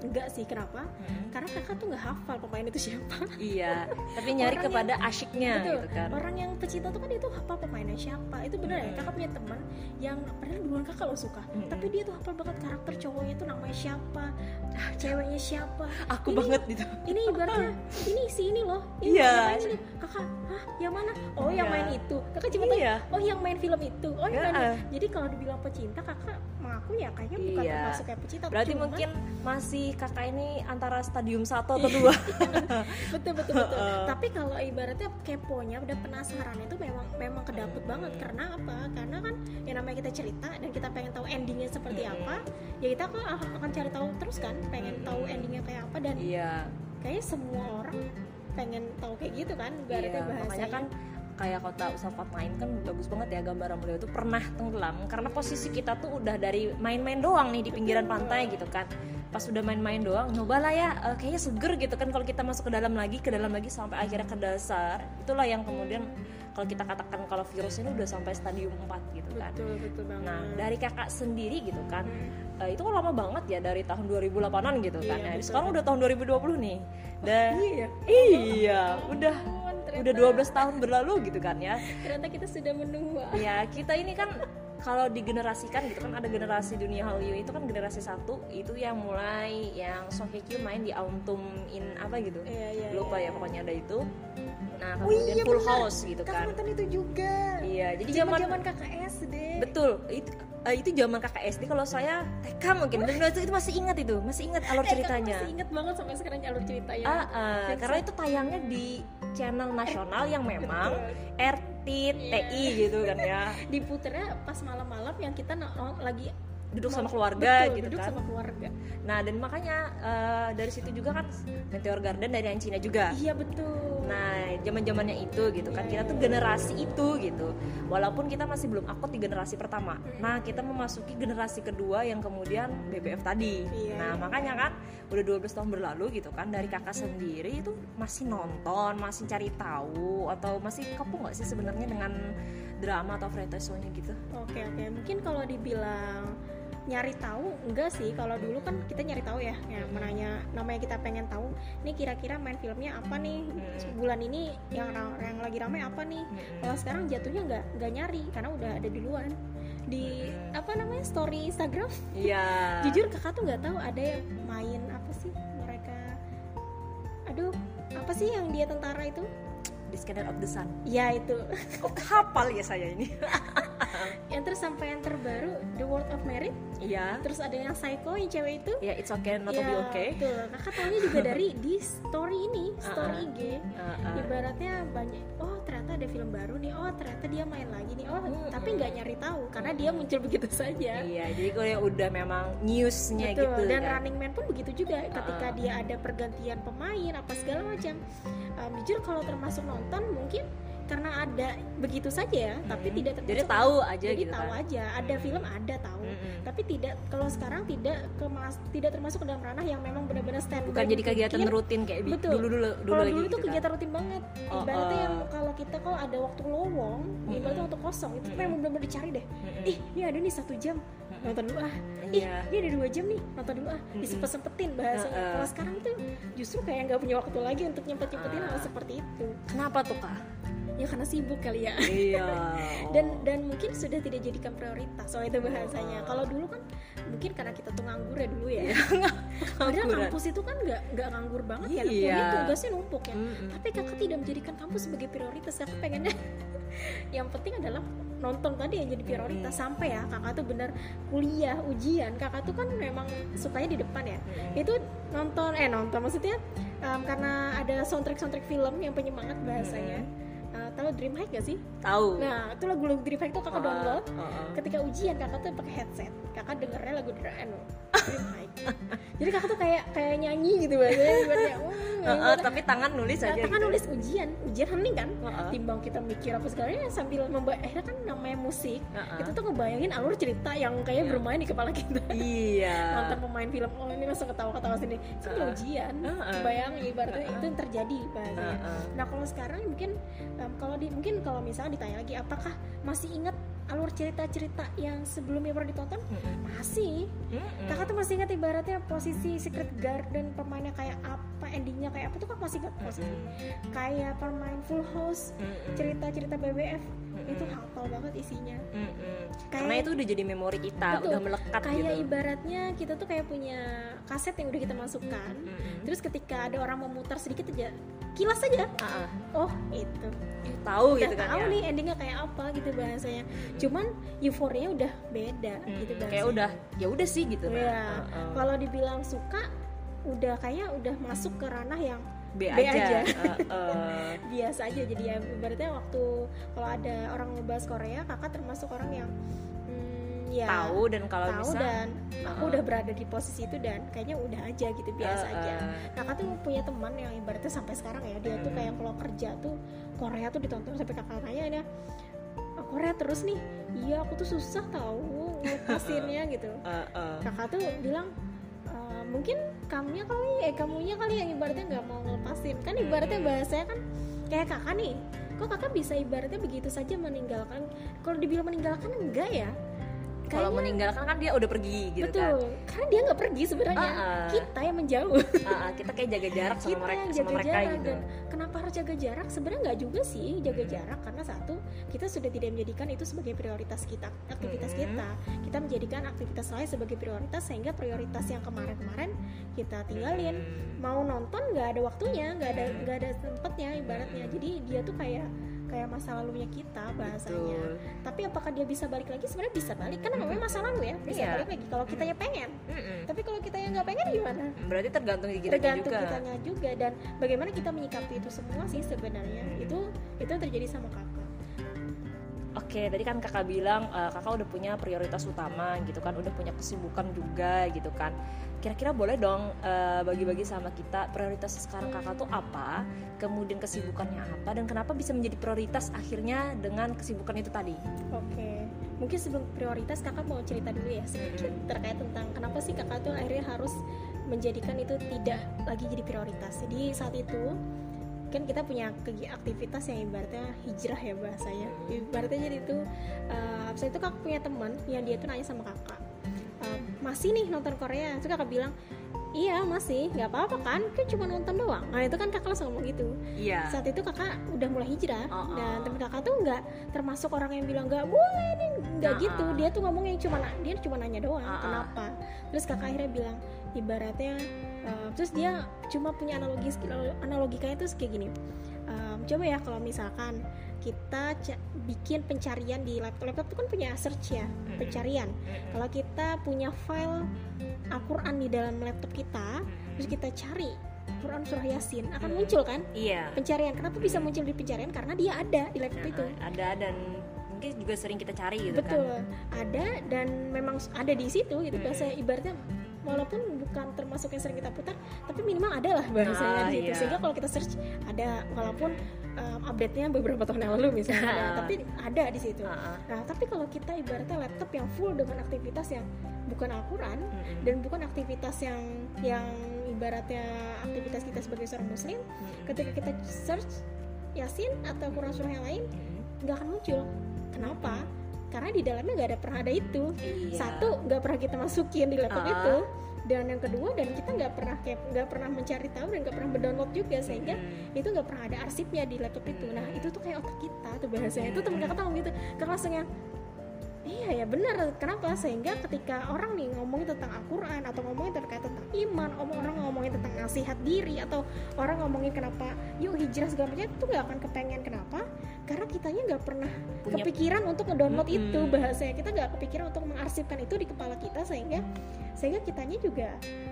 enggak sih. Kenapa? Karena kakak tuh nggak hafal pemain itu siapa. iya tapi nyari Orang kepada asyiknya Betul. gitu kan Orang yang pecinta tuh kan itu hafal pemainnya siapa. Itu benar ya. Hmm. Kakak punya teman yang padahal duluan kakak lo suka, Hmm. tapi dia tuh hafal banget karakter cowoknya tuh namanya siapa, ah, ceweknya siapa. aku Ini- banget gitu Ini ibaratnya ini si ini loh. Ini Iya. yang main ini. Kakak, hah, yang mana? Oh, yang Iya. main itu. Kakak cuma tahu Iya. oh yang main film itu oh yang Ya. main jadi kalau dibilang pecinta kakak mengaku ya kayaknya bukan Iya. termasuk kayak pecinta berarti cuman- mungkin masih kakak ini antara stadium satu atau dua. Betul betul betul. Tapi kalau ibaratnya keponya udah penasaran itu memang memang kedapet banget. Karena apa? Karena kan yang namanya kita cerita dan kita pengen tahu endingnya seperti apa ya kita kan akan cari tahu terus kan pengen tahu endingnya kayak apa dan iya. kayaknya semua orang pengen tahu kayak gitu kan ibaratnya Iya, bahasanya. makanya kan kayak kota Usafat main kan bagus banget ya gambaran beliau itu pernah tenggelam. Karena posisi kita tuh udah dari main-main doang nih di pinggiran pantai gitu kan. Pas udah main-main doang nyobalah ya eh, kayaknya seger gitu kan kalau kita masuk ke dalam lagi ke dalam lagi sampai akhirnya ke dasar. Itulah yang kemudian kalau kita katakan kalau virus ini udah sampai stadium 4 gitu kan. Betul betul banget. Nah dari kakak sendiri gitu kan Hmm. eh, itu kan lama banget ya dari tahun 2008an gitu kan Iya, ya. betul. sekarang udah tahun 2020 nih. Dan iya. iya udah ternyata, udah 12 tahun berlalu gitu kan ya. Ternyata kita sudah menua. Ya kita ini kan kalau digenerasikan gitu kan ada generasi dunia Hallyu itu kan generasi satu itu yang mulai yang Song Hye Kyo main di Autumn in apa gitu. Iya iya lupa iya. ya pokoknya ada itu nah Oh kemudian iya, Full benar. House gitu kakak kan. Nonton itu juga. Iya jadi zaman zaman kakak SD betul itu eh, itu zaman kakak SD kalau saya TK mungkin dan itu, itu masih ingat itu masih ingat alur Eh, ceritanya. masih inget banget sampai sekarang alur ceritanya. Ah, Dan karena itu tayangnya di channel nasional yang memang Betul. RTTI gitu kan ya. Diputernya pas malam-malam yang kita lagi duduk sama keluarga betul, gitu duduk kan. sama keluarga. Nah dan makanya eh, dari situ juga kan Meteor Garden dari yang Cina juga. Iya betul. Nah zaman zamannya itu gitu kan. Kita tuh generasi itu gitu. Walaupun kita masih belum akut di generasi pertama. Nah kita memasuki generasi kedua yang kemudian BBF tadi. Iya. nah makanya kan udah 12 tahun berlalu gitu kan dari kakak sendiri itu masih nonton masih cari tahu atau masih kepo nggak sih sebenarnya dengan drama atau franchise show-nya gitu? Oke oke. Mungkin kalau dibilang nyari tahu? Enggak sih kalau dulu kan kita nyari tahu ya. Ya menanya namanya kita pengen tahu ini kira-kira main filmnya apa nih? Hmm. bulan ini yang yang lagi ramai apa nih? Kalau sekarang jatuhnya nggak nggak nyari karena udah ada duluan. Di Hmm. apa namanya story Instagram? Iya. Jujur kakak tuh nggak tahu ada yang main apa sih mereka? Aduh apa sih yang dia tentara itu Scanner of the Sun ya itu kok hafal ya saya ini yang terus sampai yang terbaru The World of Merit iya terus ada yang Psycho yang cewek itu ya it's okay not to be Ya, okay betul. kakak tahunya juga dari di story ini story Uh-uh. IG Uh, uh. ibaratnya banyak oh ternyata ada film baru nih oh ternyata dia main lagi nih oh Mm-mm. tapi nggak nyari tahu karena dia muncul begitu saja Iya, jadi kalau yang udah memang newsnya Betul, gitu dan kan. Running Man pun begitu juga ketika Uh-uh. dia ada pergantian pemain apa segala macam. Um, jujur kalau termasuk nonton mungkin karena ada begitu saja ya, tapi Mm. tidak termasuk Jadi tahu aja jadi gitu tahu kan. aja ada film ada tahu. Mm-mm. Tapi tidak kalau sekarang tidak kemas tidak termasuk ke dalam ranah yang memang benar-benar stand Bukan jadi kegiatan rutin kayak Betul. dulu dulu dulu kalau lagi dulu gitu tuh kan. kegiatan rutin banget. Oh, Ibaratnya oh. yang kalau kita kalau ada waktu lowong, Mm-mm. ibaratnya waktu kosong itu Mm-mm. memang benar-benar dicari deh. Mm-mm. Ih, ini ada nih satu jam nonton dulu ah. Ih, Iya. ini ada dua jam nih nonton dulu ah. Mm-mm. Disempet-sempetin bahasanya. Uh-uh. Kalau sekarang tuh justru kayak nggak punya waktu lagi untuk nyempet-nyempetin Ah. hal seperti itu. Kenapa tuh kak? Ya karena sibuk kali ya. iya. dan dan mungkin sudah tidak jadikan prioritas soal itu bahasanya Oh. kalau dulu kan mungkin karena kita tuh nganggur ya dulu ya padahal Ngangguran. kampus itu kan nggak nggak nganggur banget ya Iya. kuliah tugasnya numpuk ya Mm-mm. tapi kakak tidak menjadikan kampus sebagai prioritas kakak pengennya yang penting adalah nonton tadi yang jadi prioritas sampai ya kakak tuh bener kuliah ujian kakak tuh kan memang sukanya di depan ya Mm-mm. itu nonton eh nonton maksudnya em, karena ada soundtrack soundtrack film yang penyemangat bahasanya Eh, tahu Dream High gak sih? tahu. Nah itu lagu-lagu Dream High tuh kakak Ah, download ah, ah. ketika ujian kakak tuh pakai headset kakak dengernya lagu Dream Dream High jadi kakak tuh kayak kayak nyanyi gitu bahasanya ibaratnya "Wah, Ah, ah, ibarat- tapi tangan nulis Nah, aja kakak gitu. nulis ujian ujian hening kan Ah, ah. timbang kita mikir apa segalanya sambil memba akhirnya kan namanya musik Ah, ah. kita tuh ngebayangin alur cerita yang kayak Iya. bermain di kepala kita Iya. nonton pemain film oh ini langsung ketawa-ketawa sendiri itu Ah, ah. ujian Ah, ah. bayangin ibaratnya Ah, ah. itu yang terjadi bahasanya Ah, ah. Nah kalau sekarang mungkin em, kalau di mungkin kalau misalnya ditanya lagi apakah masih ingat alur cerita-cerita yang sebelumnya pernah ditonton? Mm-mm. Masih. Mm-mm. Kakak tuh masih ingat ibaratnya posisi Secret Garden pemainnya kayak apa, endingnya kayak apa tuh kan masih ingat posisi. Mm-mm. Kayak permain Full House, Mm-mm. cerita-cerita BBF Mm-mm. itu hafal banget isinya. Mm-mm. Kayak- Karena itu udah jadi memori kita, Betul. udah melekat Kayak gitu. ibaratnya kita tuh kayak punya kaset yang udah kita masukkan. Mm-mm. Terus ketika ada orang memutar sedikit aja kilas saja Ah, ah. oh itu tahu udah gitu kan tahu ya. nih endingnya kayak apa gitu bahasanya cuman euforianya udah beda Hmm, gitu bahasanya kayak udah ya udah sih gitu. Ah, ah. kalau dibilang suka udah kayaknya udah masuk ke ranah yang B, B aja, aja. Ah, ah. biasa aja jadi ya ibaratnya waktu kalau ada orang ngebahas Korea kakak termasuk orang yang hmm, ya tahu dan kalau tahu bisa dan aku uh-uh. udah berada di posisi itu dan kayaknya udah aja gitu biasa uh, aja uh, kakak tuh punya teman yang ibaratnya sampai sekarang ya dia tuh Hmm. kayak kalau kerja tuh Korea tuh ditonton sampai kakak tanya dia "Ah, Korea terus nih iya aku tuh susah tahu ngelepasinnya gitu uh, uh. kakak tuh bilang "Eh, mungkin kamunya kali eh kamunya kali yang ibaratnya nggak mau ngelepasin kan ibaratnya Hmm. bahasanya kan kayak kakak nih kok kakak bisa ibaratnya begitu saja meninggalkan kalau dibilang meninggalkan enggak ya kalau meninggalkan kan dia udah pergi gitu betul. karena dia nggak pergi sebenarnya. Ah, ah. kita yang menjauh. Kan Ah, ah, kita kayak jaga jarak sama kita mereka yang sama jaga mereka jarak. gitu. Dan kenapa harus jaga jarak? Sebenarnya nggak juga sih jaga jarak. Karena satu kita sudah tidak menjadikan itu sebagai prioritas kita aktivitas Mhm. kita. Kita menjadikan aktivitas lain sebagai prioritas sehingga prioritas yang kemarin-kemarin kita tinggalin. Hmm. mau nonton nggak ada waktunya nggak ada nggak ada tempatnya ibaratnya. Jadi dia tuh kayak kayak masa lalunya kita bahasanya. Betul. tapi apakah dia bisa balik lagi? Sebenarnya bisa balik karena namanya masa lalu ya bisa Iya. balik lagi. Kalau kitanya pengen. Mm-mm. tapi kalau kita yang nggak pengen gimana? Berarti tergantung kita tergantung juga. kitanya juga. Dan bagaimana kita menyikapi itu semua sih sebenarnya. Hmm. itu itu terjadi sama kakak. Oke, tadi kan kakak bilang eh, kakak udah punya prioritas utama gitu kan, udah punya kesibukan juga gitu kan. Kira-kira boleh dong eh, bagi-bagi sama kita prioritas sekarang kakak tuh apa, kemudian kesibukannya apa, dan kenapa bisa menjadi prioritas akhirnya dengan kesibukan itu tadi? oke mungkin sebelum prioritas kakak mau cerita dulu ya sedikit terkait tentang kenapa sih kakak tuh akhirnya harus menjadikan itu tidak lagi jadi prioritas. Jadi saat itu kan kita punya aktivitas yang ibaratnya hijrah ya bahasanya. Ibaratnya jadi itu uh, abis itu kakak punya teman yang dia tuh nanya sama kakak "Uh, masih nih nonton Korea. Terus kakak bilang iya masih. Nggak apa-apa kan? Kan cuma nonton doang. Nah itu kan kakak langsung ngomong gitu. Iya. saat itu kakak udah mulai hijrah. Oh, oh. dan temen kakak tuh nggak termasuk orang yang bilang nggak boleh nih. Nggak Oh, gitu. oh. dia tuh ngomongnya cuma dia cuma nanya doang Oh, oh. kenapa? Terus kakak akhirnya bilang ibaratnya uh, terus dia cuma punya analogi analogikanya tuh kayak gini Um, coba ya kalau misalkan kita bikin pencarian di laptop. Laptop tuh kan punya search ya pencarian. Kalau kita punya file Al-Quran di dalam laptop kita terus kita cari Quran surah Yasin akan muncul kan? Iya. pencarian. Kenapa bisa muncul di pencarian? Karena dia ada di laptop itu. Nah, ada dan mungkin juga sering kita cari gitu betul. Kan. ada dan memang ada di situ gitu. Bahasa ibaratnya walaupun bukan termasuk yang sering kita putar tapi minimal ada lah bahasanya Ah, di situ. iya. sehingga kalau kita search ada. Walaupun um, update-nya beberapa tahun yang lalu misalnya tapi ada di situ. Ah, ah. nah tapi kalau kita ibaratnya laptop yang full dengan aktivitas yang bukan Al-Quran dan bukan aktivitas yang yang ibaratnya aktivitas kita sebagai seorang muslim Mm-mm. ketika kita search Yasin atau Quran surah yang lain nggak akan muncul. Kenapa karena di dalamnya nggak ada pernah ada itu. Iya. satu nggak pernah kita masukin di laptop Ah. itu. Dan yang kedua dan kita nggak pernah kayak nggak pernah mencari tahu dan nggak pernah mendownload juga sehingga Mm. itu nggak pernah ada arsipnya di laptop itu. Nah itu tuh kayak otak kita tuh bahasanya. Itu temen kakak ngomong gitu. Kakak langsung yang iya ya benar kenapa? Sehingga ketika orang nih ngomongin tentang Al-Quran atau ngomongin terkait tentang iman om- orang ngomongin tentang nasihat diri atau orang ngomongin kenapa yuk hijrah segala macam itu nggak akan kepengen. Kenapa karena kitanya nggak pernah Punya- kepikiran untuk ngedownload Mm-mm. itu bahasanya kita nggak kepikiran untuk mengarsipkan itu di kepala kita sehingga sehingga kitanya juga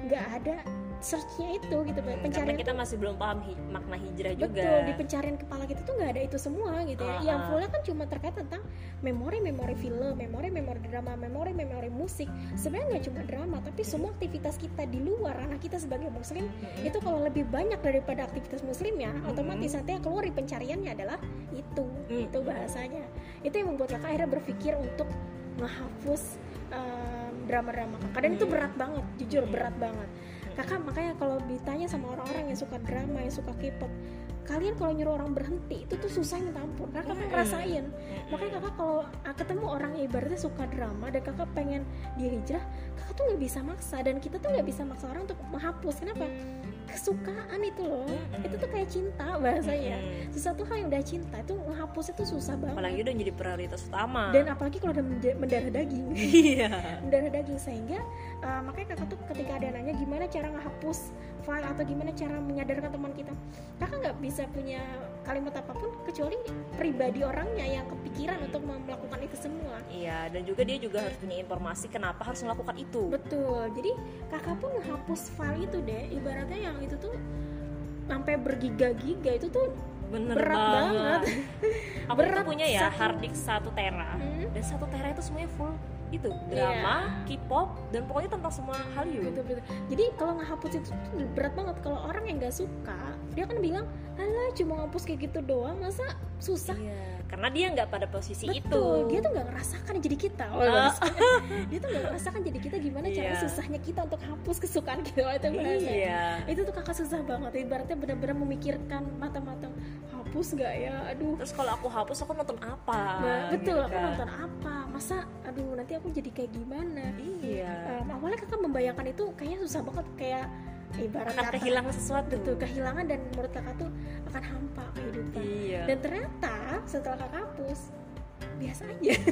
nggak ada searchnya itu gitu Karena pencarian kita masih belum paham hi- makna hijrah juga. betul di pencarian kepala kita tuh nggak ada itu semua gitu ya Ah, yang ah. fullnya kan cuma terkait tentang memori-memori film memori-memori drama memori-memori musik sebenarnya nggak cuma drama tapi semua aktivitas kita di luar ranah kita sebagai muslim Mm-mm. itu kalau lebih banyak daripada aktivitas muslim ya Mm-mm. otomatis nanti yang keluar di pencariannya adalah itu Mm. itu bahasanya itu yang membuat kakak akhirnya berpikir untuk ngehapus em, drama-drama kakak dan itu Mm. berat banget jujur Mm. berat banget kakak makanya kalau ditanya sama orang-orang yang suka drama yang suka K-pop kalian kalau nyuruh orang berhenti itu tuh susah minta ampun. Karena kakak Mm. ngerasain. Makanya kakak kalau ah, ketemu orang yang ibaratnya suka drama dan kakak pengen dia hijrah kakak tuh nggak bisa maksa dan kita tuh nggak bisa maksa orang untuk menghapus. Kenapa kesukaan itu loh Mm-mm. itu tuh kayak cinta bahasanya Mm-mm. sesuatu hal yang udah cinta itu menghapus itu susah banget apalagi udah jadi prioritas utama. dan apalagi kalau udah mendarah daging iya. mendarah daging sehingga uh, makanya kakak tuh ketika ada nanya gimana cara ngehapus file atau gimana cara menyadarkan teman kita? Kakak nggak bisa punya kalimat apa pun kecuali pribadi orangnya yang kepikiran untuk melakukan itu semua. Iya dan juga dia juga harus punya informasi kenapa harus melakukan itu. Betul. Jadi kakak pun menghapus file itu deh. Ibaratnya yang itu tuh sampai bergiga-giga itu tuh Bener berat banget, banget. aku berat punya ya hard disk satu tera. Hmm? dan satu tera itu semuanya full itu drama, yeah. K-pop dan pokoknya tentang semua hal itu. Betul, betul. Jadi kalau ngehapus itu berat banget. Kalau orang yang nggak suka, dia kan bilang, alah cuma ngapus kayak gitu doang, masa susah? Yeah. Karena dia nggak pada posisi betul. itu. Dia tuh nggak ngerasakan jadi kita. Oh, uh. dia tuh nggak ngerasakan jadi kita gimana yeah. cara susahnya kita untuk hapus kesukaan kita itu bahasa. Yeah. Itu tuh kakak susah banget. Ibaratnya benar-benar memikirkan mata-mata hapus nggak ya aduh terus kalau aku hapus aku nonton apa nah, betul gitu aku kan. nonton apa masa aduh nanti aku jadi kayak gimana iya um, awalnya kakak membayangkan itu kayaknya susah banget kayak ibarat akan kata, kehilangan sesuatu. betul kehilangan dan menurut kakak tuh akan hampa kehidupan. Iya. dan ternyata setelah kakak hapus biasa aja.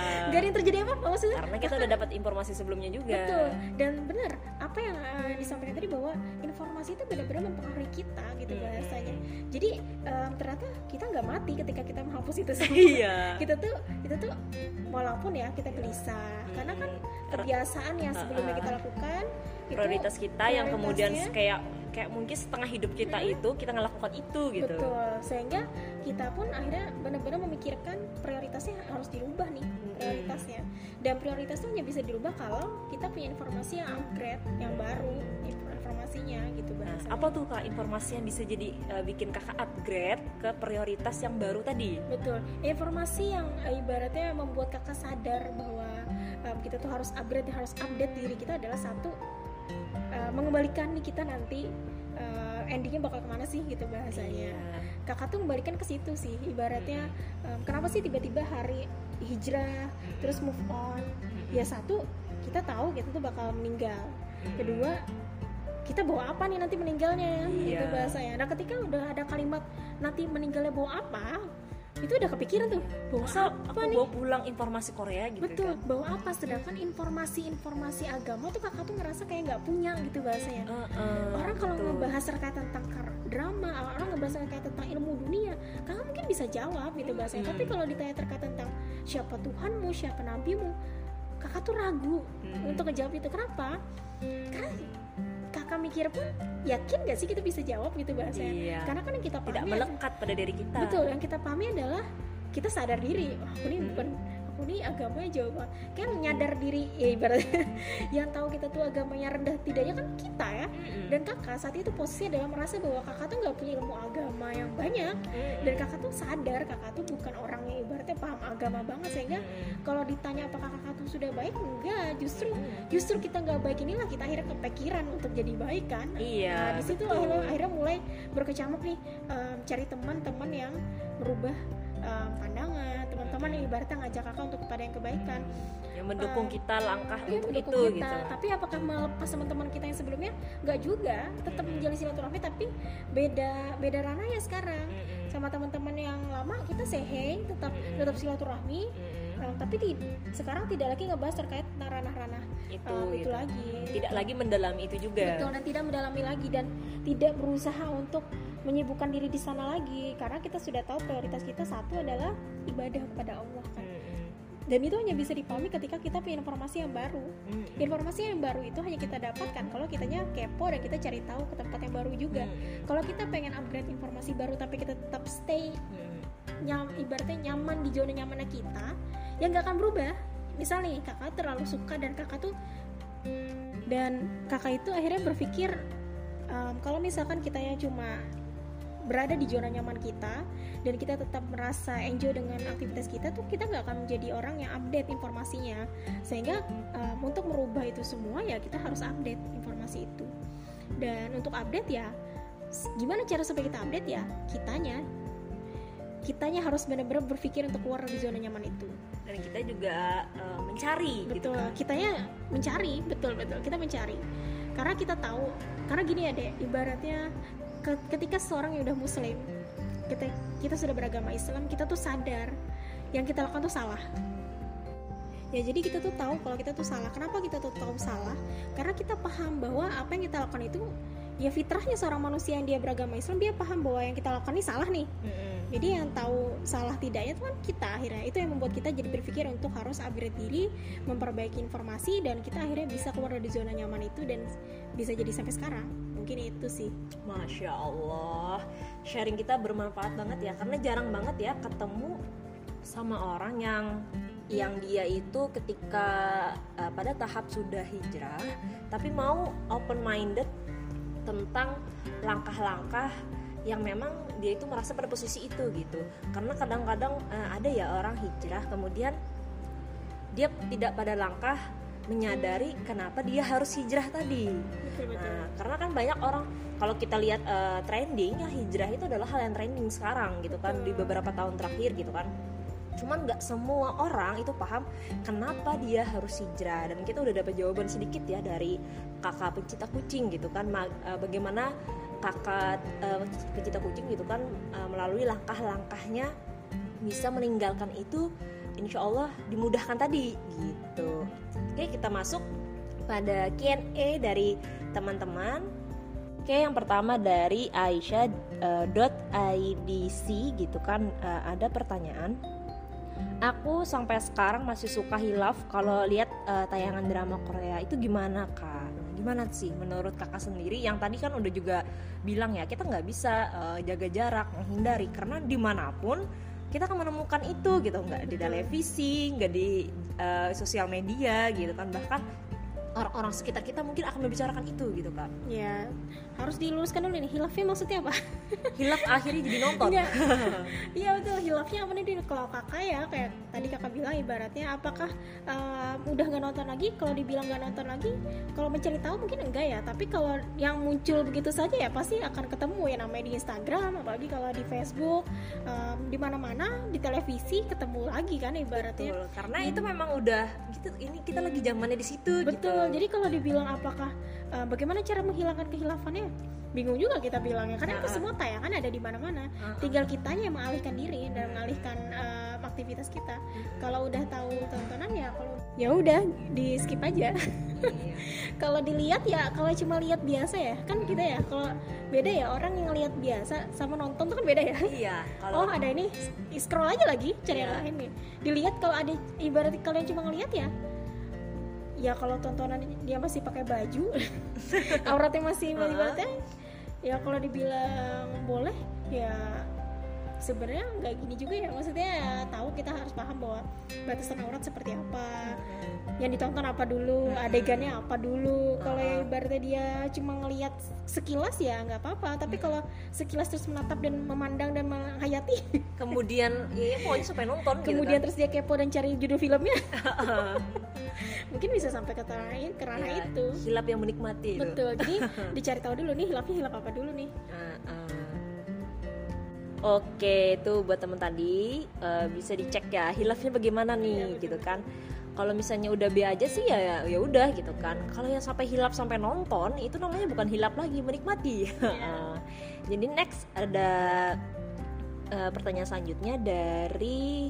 Uh, gak ada yang terjadi apa apa maksudnya karena kita udah dapat informasi sebelumnya juga. Betul. Dan benar apa yang uh, disampaikan tadi bahwa informasi itu benar-benar mempengaruhi kita gitu hmm. bahasanya jadi um, ternyata kita nggak mati ketika kita menghapus itu semua. Iya. kita tuh kita tuh walaupun ya kita gelisah. Hmm. karena kan kebiasaan yang sebelumnya kita lakukan prioritas kita yang kemudian kayak kayak mungkin setengah hidup kita hmm. itu kita ngelakukan itu gitu. Betul. Sehingga kita pun akhirnya benar-benar memikirkan prioritasnya harus dirubah nih hmm. prioritasnya. Dan prioritas itu hanya bisa dirubah kalau kita punya informasi yang upgrade yang baru informasinya gitu nah, apa tuh kak informasi yang bisa jadi uh, bikin kakak upgrade ke prioritas yang baru tadi? Betul. Informasi yang uh, ibaratnya membuat kakak sadar bahwa um, kita tuh harus upgrade harus update diri kita adalah satu uh, mengembalikan nih kita nanti uh, endingnya bakal ke mana sih gitu bahasanya. Yeah. kakak tuh mengembalikan ke situ sih ibaratnya um, kenapa sih tiba-tiba hari hijrah terus move on? Ya satu kita tahu kita tuh bakal meninggal. Kedua kita bawa apa nih nanti meninggalnya? Yeah. gitu bahasanya. Nah ketika udah ada kalimat nanti meninggalnya bawa apa itu udah kepikiran tuh bawa apa aku nih? bawa pulang informasi Korea gitu betul kan? bawa apa sedangkan informasi-informasi agama tuh kakak tuh ngerasa kayak nggak punya gitu bahasanya uh, uh, orang kalau ngebahas terkait tentang drama orang ngebahas terkait tentang ilmu dunia kakak mungkin bisa jawab gitu bahasanya hmm. tapi kalau ditanya terkait tentang siapa Tuhanmu siapa nabimu kakak tuh ragu hmm. untuk ngejawab itu kenapa karena kakak mikir pun yakin gak sih kita bisa jawab gitu bahasanya iya. karena kan yang kita pahami tidak melekat pada diri kita betul yang kita pahami adalah kita sadar diri oh, ini hmm. Aku nih agamanya jauh banget. Kan nyadar diri ya ibaratnya yang tahu kita tuh agamanya rendah tidaknya kan kita ya. Dan kakak saat itu posisi adalah merasa bahwa kakak tuh nggak punya ilmu agama yang banyak. Dan kakak tuh sadar kakak tuh bukan orang yang ibaratnya paham agama banget. Sehingga kalau ditanya apakah kakak tuh sudah baik enggak. Justru justru kita nggak baik inilah kita akhirnya kepikiran untuk jadi baik kan. Iya nah, di situ akhirnya, akhirnya mulai berkecamuk nih um, cari teman-teman yang merubah um, pandangan teman-teman yang ibaratnya ngajak kakak untuk kepada yang kebaikan. Yang mendukung uh, kita langkah ya, untuk itu kita. gitu. Tapi apakah melepas teman-teman kita yang sebelumnya? Nggak juga. Tetap hmm. menjalin silaturahmi tapi beda beda ranah ya sekarang. Hmm. sama teman-teman yang lama kita say tetap tetap silaturahmi. Hmm uh, tapi di, sekarang tidak lagi ngebahas terkait ranah-ranah itu, uh, itu gitu. lagi tidak lagi mendalami itu juga betul dan tidak mendalami lagi dan tidak berusaha untuk menyibukkan diri di sana lagi karena kita sudah tahu prioritas kita satu adalah ibadah kepada Allah kan dan itu hanya bisa dipahami ketika kita punya informasi yang baru hmm. informasi yang baru itu hanya kita dapatkan kalau kitanya kepo dan kita cari tahu ke tempat yang baru juga hmm. kalau kita pengen upgrade informasi baru tapi kita tetap stay hmm. Nyam, ibaratnya nyaman di zona nyamannya kita yang gak akan berubah. Misal nih kakak terlalu suka dan kakak tuh dan kakak itu akhirnya berpikir um, kalau misalkan kita yang cuma berada di zona nyaman kita dan kita tetap merasa enjoy dengan aktivitas kita tuh kita nggak akan menjadi orang yang update informasinya. Sehingga um, untuk merubah itu semua ya kita harus update informasi itu. Dan untuk update ya gimana cara supaya kita update ya? Kitanya kitanya harus benar-benar berpikir untuk keluar dari zona nyaman itu. Dan kita juga uh, mencari gitu betul gitu kan? kitanya mencari betul betul kita mencari. Karena kita tahu karena gini ya deh ibaratnya ketika seorang yang udah muslim kita kita sudah beragama Islam kita tuh sadar yang kita lakukan tuh salah. Ya jadi kita tuh tahu kalau kita tuh salah. Kenapa kita tuh tahu salah? Karena kita paham bahwa apa yang kita lakukan itu ya fitrahnya seorang manusia yang dia beragama Islam dia paham bahwa yang kita lakukan ini salah nih. Mm-mm. Jadi yang tahu salah tidaknya itu kan kita akhirnya. Itu yang membuat kita jadi berpikir untuk harus upgrade diri memperbaiki informasi dan kita akhirnya bisa keluar dari zona nyaman itu dan bisa jadi sampai sekarang. Mungkin itu sih. Masya Allah. Sharing kita bermanfaat banget ya Karena jarang banget ya ketemu sama orang yang yang dia itu ketika uh, pada tahap sudah hijrah tapi mau open minded tentang langkah-langkah yang memang dia itu merasa pada posisi itu gitu. Karena kadang-kadang uh, ada ya orang hijrah kemudian dia tidak pada langkah menyadari kenapa dia harus hijrah tadi. Nah, karena kan banyak orang kalau kita lihat eh, trending ya hijrah itu adalah hal yang trending sekarang gitu kan di beberapa tahun terakhir gitu kan. Cuman nggak semua orang itu paham kenapa dia harus hijrah dan kita udah dapat jawaban sedikit ya dari kakak pencipta kucing gitu kan eh, bagaimana kakak eh, pencipta kucing gitu kan eh, melalui langkah-langkahnya bisa meninggalkan itu insya Allah dimudahkan tadi gitu. Oke kita masuk pada Q&A dari teman-teman. Oke, yang pertama dari Aisyah eh, dot IDC gitu kan eh, ada pertanyaan. Aku sampai sekarang masih suka hilaf kalau lihat eh, tayangan drama Korea. Itu gimana kak? Gimana sih menurut kakak sendiri? Yang tadi kan udah juga bilang ya kita nggak bisa eh, jaga jarak menghindari. Karena di mana pun kita akan menemukan itu gitu. Nggak di televisi nggak di eh, sosial media gitu kan. Bahkan orang-orang sekitar kita mungkin akan membicarakan itu gitu kan ya harus diluruskan dulu nih hilafnya maksudnya apa? Hilaf akhirnya jadi nonton. Enggak. iya betul. Hilafnya apa nih Din? kalau kakak ya kayak tadi kakak bilang ibaratnya apakah uh, udah nggak nonton lagi? Kalau dibilang nggak nonton lagi kalau mencari tahu mungkin enggak ya. Tapi kalau yang muncul begitu saja ya pasti akan ketemu ya namanya di Instagram apalagi kalau di Facebook um, di mana-mana di televisi ketemu lagi kan ibaratnya. Betul, karena itu memang udah gitu ini kita lagi zamannya di situ Betul. gitu. Jadi kalau dibilang apakah uh, bagaimana cara menghilangkan kehilafannya? Bingung juga kita bilangnya karena itu semua tayangan ada di mana-mana. Tinggal kitanya yang mengalihkan diri dan mengalihkan uh, aktivitas kita. Kalau udah tahu tontonan ya kalau ya udah di skip aja. Kalau dilihat ya kalau cuma lihat biasa ya kan kita ya kalau beda ya orang yang lihat biasa sama nonton tuh kan beda ya. Iya, Oh kalau ada ini scroll aja lagi cari yang Iya. lain nih. Dilihat kalau ada ibarat kalian cuma ngelihat ya. Ya kalau tontonan dia masih pakai baju, auratnya masih ibaratnya. Ya kalau dibilang boleh ya sebenarnya nggak gini juga ya maksudnya ya, tahu kita harus paham bahwa batasan aurat seperti apa yang ditonton apa dulu adegannya apa dulu. Kalau yang ibaratnya dia cuma ngelihat sekilas ya nggak apa-apa tapi kalau sekilas terus menatap dan memandang dan menghayati. Kemudian ya, ya pokoknya supaya nonton kemudian gitu terus dia kepo dan cari judul filmnya. Mungkin bisa sampai ke kan. ranah Ya, itu. hilap yang menikmati itu. betul jadi dicari tahu dulu nih hilapnya hilap apa dulu nih. Ah, ah. Oke, itu buat temen tadi eh, bisa dicek ya hilafnya bagaimana nih gitu kan. Kalau misalnya udah B aja sih ya ya udah gitu kan. Kalau yang sampai hilap sampai nonton itu namanya bukan hilap lagi menikmati. Jadi next ada eh, pertanyaan selanjutnya dari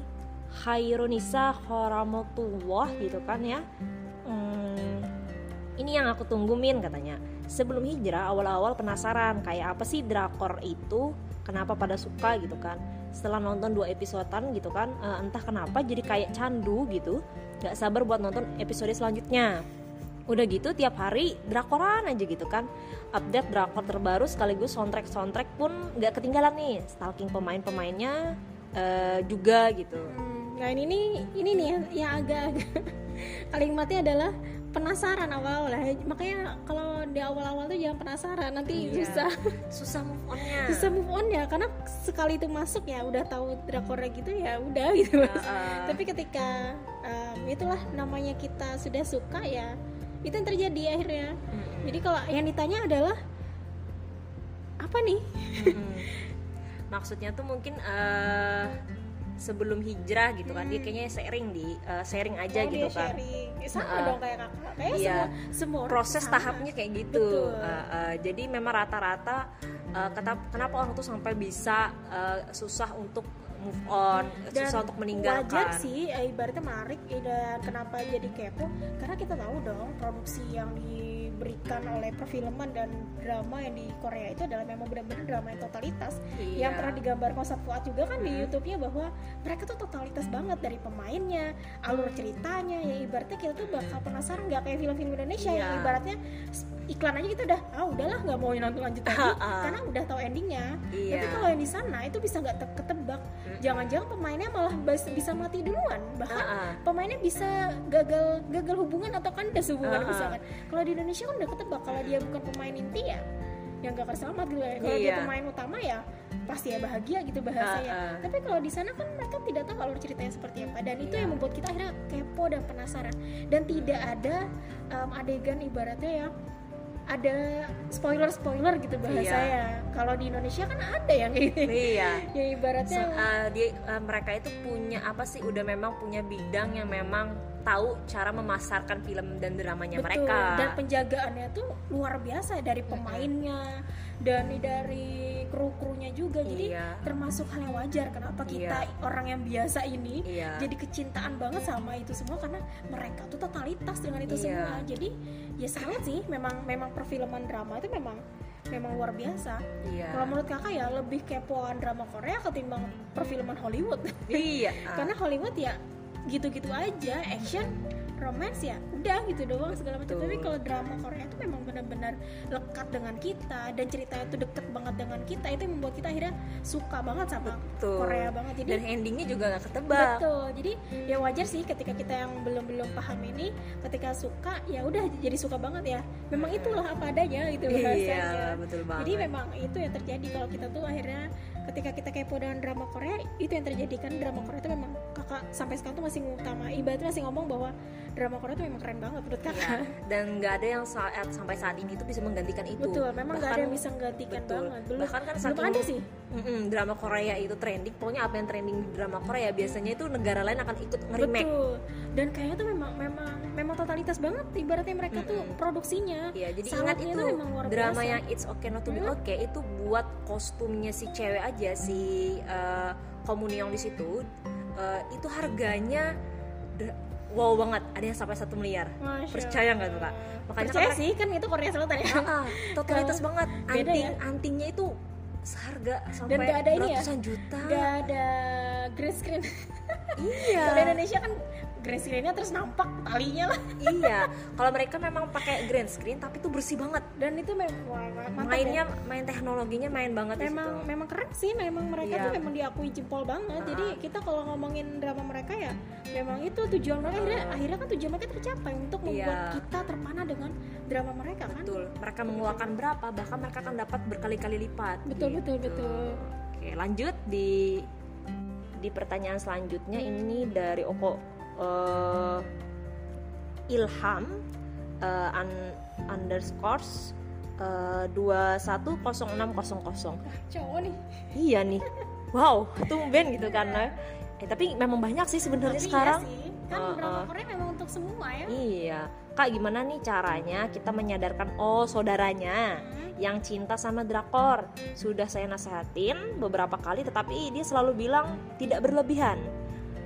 Hairunisa Horamotullah gitu kan ya. Hmm, ini yang aku tungguin katanya. Sebelum hijrah awal-awal penasaran kayak apa sih drakor itu, kenapa pada suka gitu kan. Setelah nonton dua episodean gitu kan, eh, entah kenapa jadi kayak candu gitu. Gak sabar buat nonton episode selanjutnya. Udah gitu tiap hari drakoran aja gitu kan. Update drakor terbaru sekaligus soundtrack-soundtrack pun gak ketinggalan nih. Stalking pemain-pemainnya eh, juga gitu. Hmm, nah ini nih ini nih yang, agak kalimatnya adalah penasaran awal lah makanya kalau di awal-awal tuh jangan penasaran nanti Iya. susah Susah move on-nya. susah move on ya karena sekali itu masuk ya udah tahu drakornya gitu ya udah gitu Mas. Ah, ah. tapi ketika um, itulah namanya kita sudah suka ya itu yang terjadi akhirnya Mm-mm. jadi kalau yang ditanya adalah apa nih Mm-mm. Maksudnya tuh mungkin eh, sebelum hijrah gitu kan dia kayaknya sharing di eh, sharing aja Oh, gitu dia kan. sharing. Ya, sama Nah, dong kayak kakak kayak iya. semua semua Proses sama. tahapnya kayak gitu. Betul. Eh, eh, jadi memang rata-rata eh, kenapa, orang tuh sampai bisa eh, susah untuk move on Dan susah untuk meninggalkan wajar sih eh, ibaratnya menarik eh, dan kenapa jadi kepo karena kita tahu dong produksi yang diberikan oleh perfilman dan drama yang di Korea itu adalah memang benar-benar drama yang totalitas Iya. yang pernah digambar Kosat Fuad juga kan di Hmm. YouTube-nya bahwa mereka tuh totalitas banget dari pemainnya alur ceritanya ya ibaratnya kita tuh bakal penasaran nggak kayak film-film Indonesia yang Iya. ibaratnya s- iklan aja kita udah ah udahlah nggak mau nonton lanjut lagi karena udah tahu endingnya Iya. tapi kalau yang di sana itu bisa nggak te- ketebak Mm-mm. jangan-jangan pemainnya malah bisa mati duluan bahkan Ah, ah. pemainnya bisa gagal gagal hubungan atau kandas hubungan misalkan kalau di Indonesia kan udah ketebak kalau dia bukan pemain inti ya yang gak selamat gitu ya kalau dia Iya. pemain utama ya pasti ya bahagia gitu bahasanya Ah, ah. tapi kalau di sana kan mereka tidak tahu alur ceritanya seperti apa dan itu Iya. yang membuat kita akhirnya kepo dan penasaran dan tidak ada um, adegan ibaratnya yang ada spoiler spoiler gitu bahasanya. Kalau di Indonesia kan ada yang gitu. Iya. Ya ibaratnya Se- uh, dia uh, mereka itu punya apa sih udah memang punya bidang yang memang tahu cara memasarkan film dan dramanya Betul. mereka. Dan penjagaannya tuh luar biasa dari pemainnya dan dari kru-krunya juga. Jadi Iya. termasuk hal yang wajar kenapa kita Iya. orang yang biasa ini Iya. jadi kecintaan banget sama itu semua karena mereka tuh totalitas dengan itu Iya. semua. Jadi ya salut sih memang memang perfilman drama itu memang memang luar biasa. iya Kalau menurut kakak ya lebih kepoan drama Korea ketimbang perfilman Hollywood. iya karena Hollywood ya gitu-gitu aja action romance ya udah gitu doang segala macam. Tapi kalau drama Korea itu memang benar-benar lekat dengan kita dan ceritanya itu deket banget dengan kita itu yang membuat kita akhirnya suka banget sama Betul. Korea banget. Jadi dan endingnya juga nggak ketebak. Betul. Jadi ya wajar sih ketika kita yang belum belum paham ini ketika suka ya udah jadi suka banget ya. Memang itulah apa adanya gitu bahasanya. iya betul banget. jadi memang itu yang terjadi kalau kita tuh akhirnya ketika kita kepo dengan drama Korea itu yang terjadi kan drama Korea itu memang kakak sampai sekarang tuh masih ngutama ibaratnya masih ngomong bahwa drama Korea itu memang keren banget menurut kakak Iya. dan nggak ada yang saat sampai saat ini tuh bisa menggantikan itu betul memang nggak ada yang bisa menggantikan betul. banget belum bahkan kan belum saking ada sih Mm-mm, drama Korea itu trending pokoknya apa yang trending di drama Korea biasanya itu negara lain akan ikut nge-remake betul dan kayaknya tuh memang memang memang totalitas banget ibaratnya mereka tuh Mm-mm. produksinya Iya, jadi ingat Salutnya itu tuh memang luar drama yang It's Okay Not to Be Hmm. Okay itu buat kostumnya si cewek aja si uh, di situ uh, itu harganya wow banget, ada yang sampai satu miliar. Masya Percaya nggak tuh kak? Makanya percaya kan sih kan itu Korea Selatan ya ah, totalitas Kalau- banget. Anting ya? antingnya itu seharga sampai nggak ada ini ya? juta. nggak ada green screen Iya. kalau Indonesia kan green screennya terus nampak talinya lah iya. Kalau mereka memang pakai green screen tapi itu bersih banget. dan itu memang wah, mantap ya. Mainnya main teknologinya main banget memang memang keren sih memang mereka Iya. tuh memang diakui jempol banget Ah. jadi kita kalau ngomongin drama mereka ya memang itu tujuan mereka akhirnya, akhirnya kan tujuan mereka tercapai untuk membuat Iya. kita terpana dengan drama mereka kan Betul. Mereka mengeluarkan berapa, bahkan mereka akan dapat berkali-kali lipat. betul betul Gitu. betul Oke, lanjut di di pertanyaan selanjutnya ini dari Oko eh, Ilham eh, un- underscores eh, 210600. cowok nih Iya nih. Wow, tumben gitu karena eh tapi memang banyak sih sebenarnya Jadi sekarang. iya sih kan Uh, uh. Memang untuk semua ya Iya. Kak, gimana nih caranya kita menyadarkan oh saudaranya Hmm. yang cinta sama drakor. Sudah saya nasehatin beberapa kali tetapi dia selalu bilang tidak berlebihan.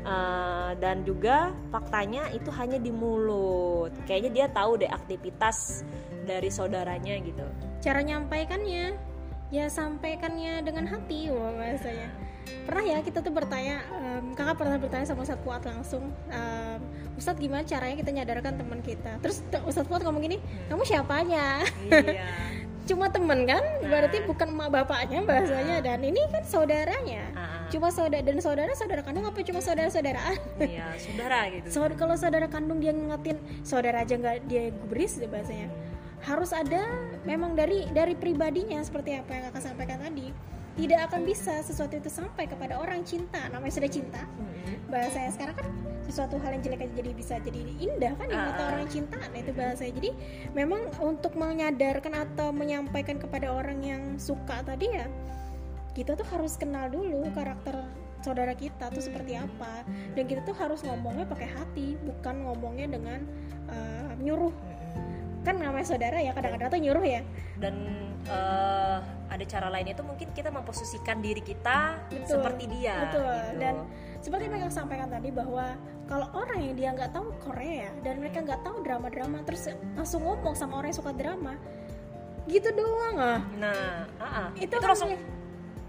Eh, dan juga faktanya itu hanya di mulut. Kayaknya dia tahu deh aktivitas dari saudaranya gitu. cara nyampaikannya ya sampaikannya dengan hati wah bahasanya pernah ya kita tuh bertanya em, kakak pernah bertanya sama Ustadz langsung em, Ustadz gimana caranya kita nyadarkan teman kita terus Ustadz Fuad ngomong gini kamu siapanya Iya. Cuma temen kan? Berarti bukan emak bapaknya bahasanya dan ini kan saudaranya. Ah, cuma saudara dan saudara saudara kandung apa? Cuma saudara saudaraan iya, saudara gitu. Saud- kalau saudara kandung dia ngingetin saudara aja nggak dia gubris deh bahasanya. Harus ada memang dari dari pribadinya seperti apa yang kakak sampaikan tadi tidak akan bisa sesuatu itu sampai kepada orang cinta. Namanya sudah cinta. Mm-mm. bahasanya sekarang kan sesuatu hal yang jelek aja jadi bisa jadi indah kan di mata Ah. orang cinta. Nah itu bahasanya jadi memang untuk menyadarkan atau menyampaikan kepada orang yang suka tadi ya kita tuh harus kenal dulu karakter saudara kita tuh seperti apa. Dan kita tuh harus ngomongnya pakai hati bukan ngomongnya dengan uh, nyuruh. Kan namanya saudara ya kadang-kadang tuh nyuruh ya. Dan uh, ada cara lainnya itu mungkin kita memposisikan diri kita betul, seperti dia betul. gitu. dan seperti yang mereka sampaikan tadi bahwa kalau orang yang dia nggak tahu Korea dan mereka nggak tahu drama-drama terus langsung ngomong sama orang yang suka drama gitu doang ah. Nah uh -uh. itu, itu langsung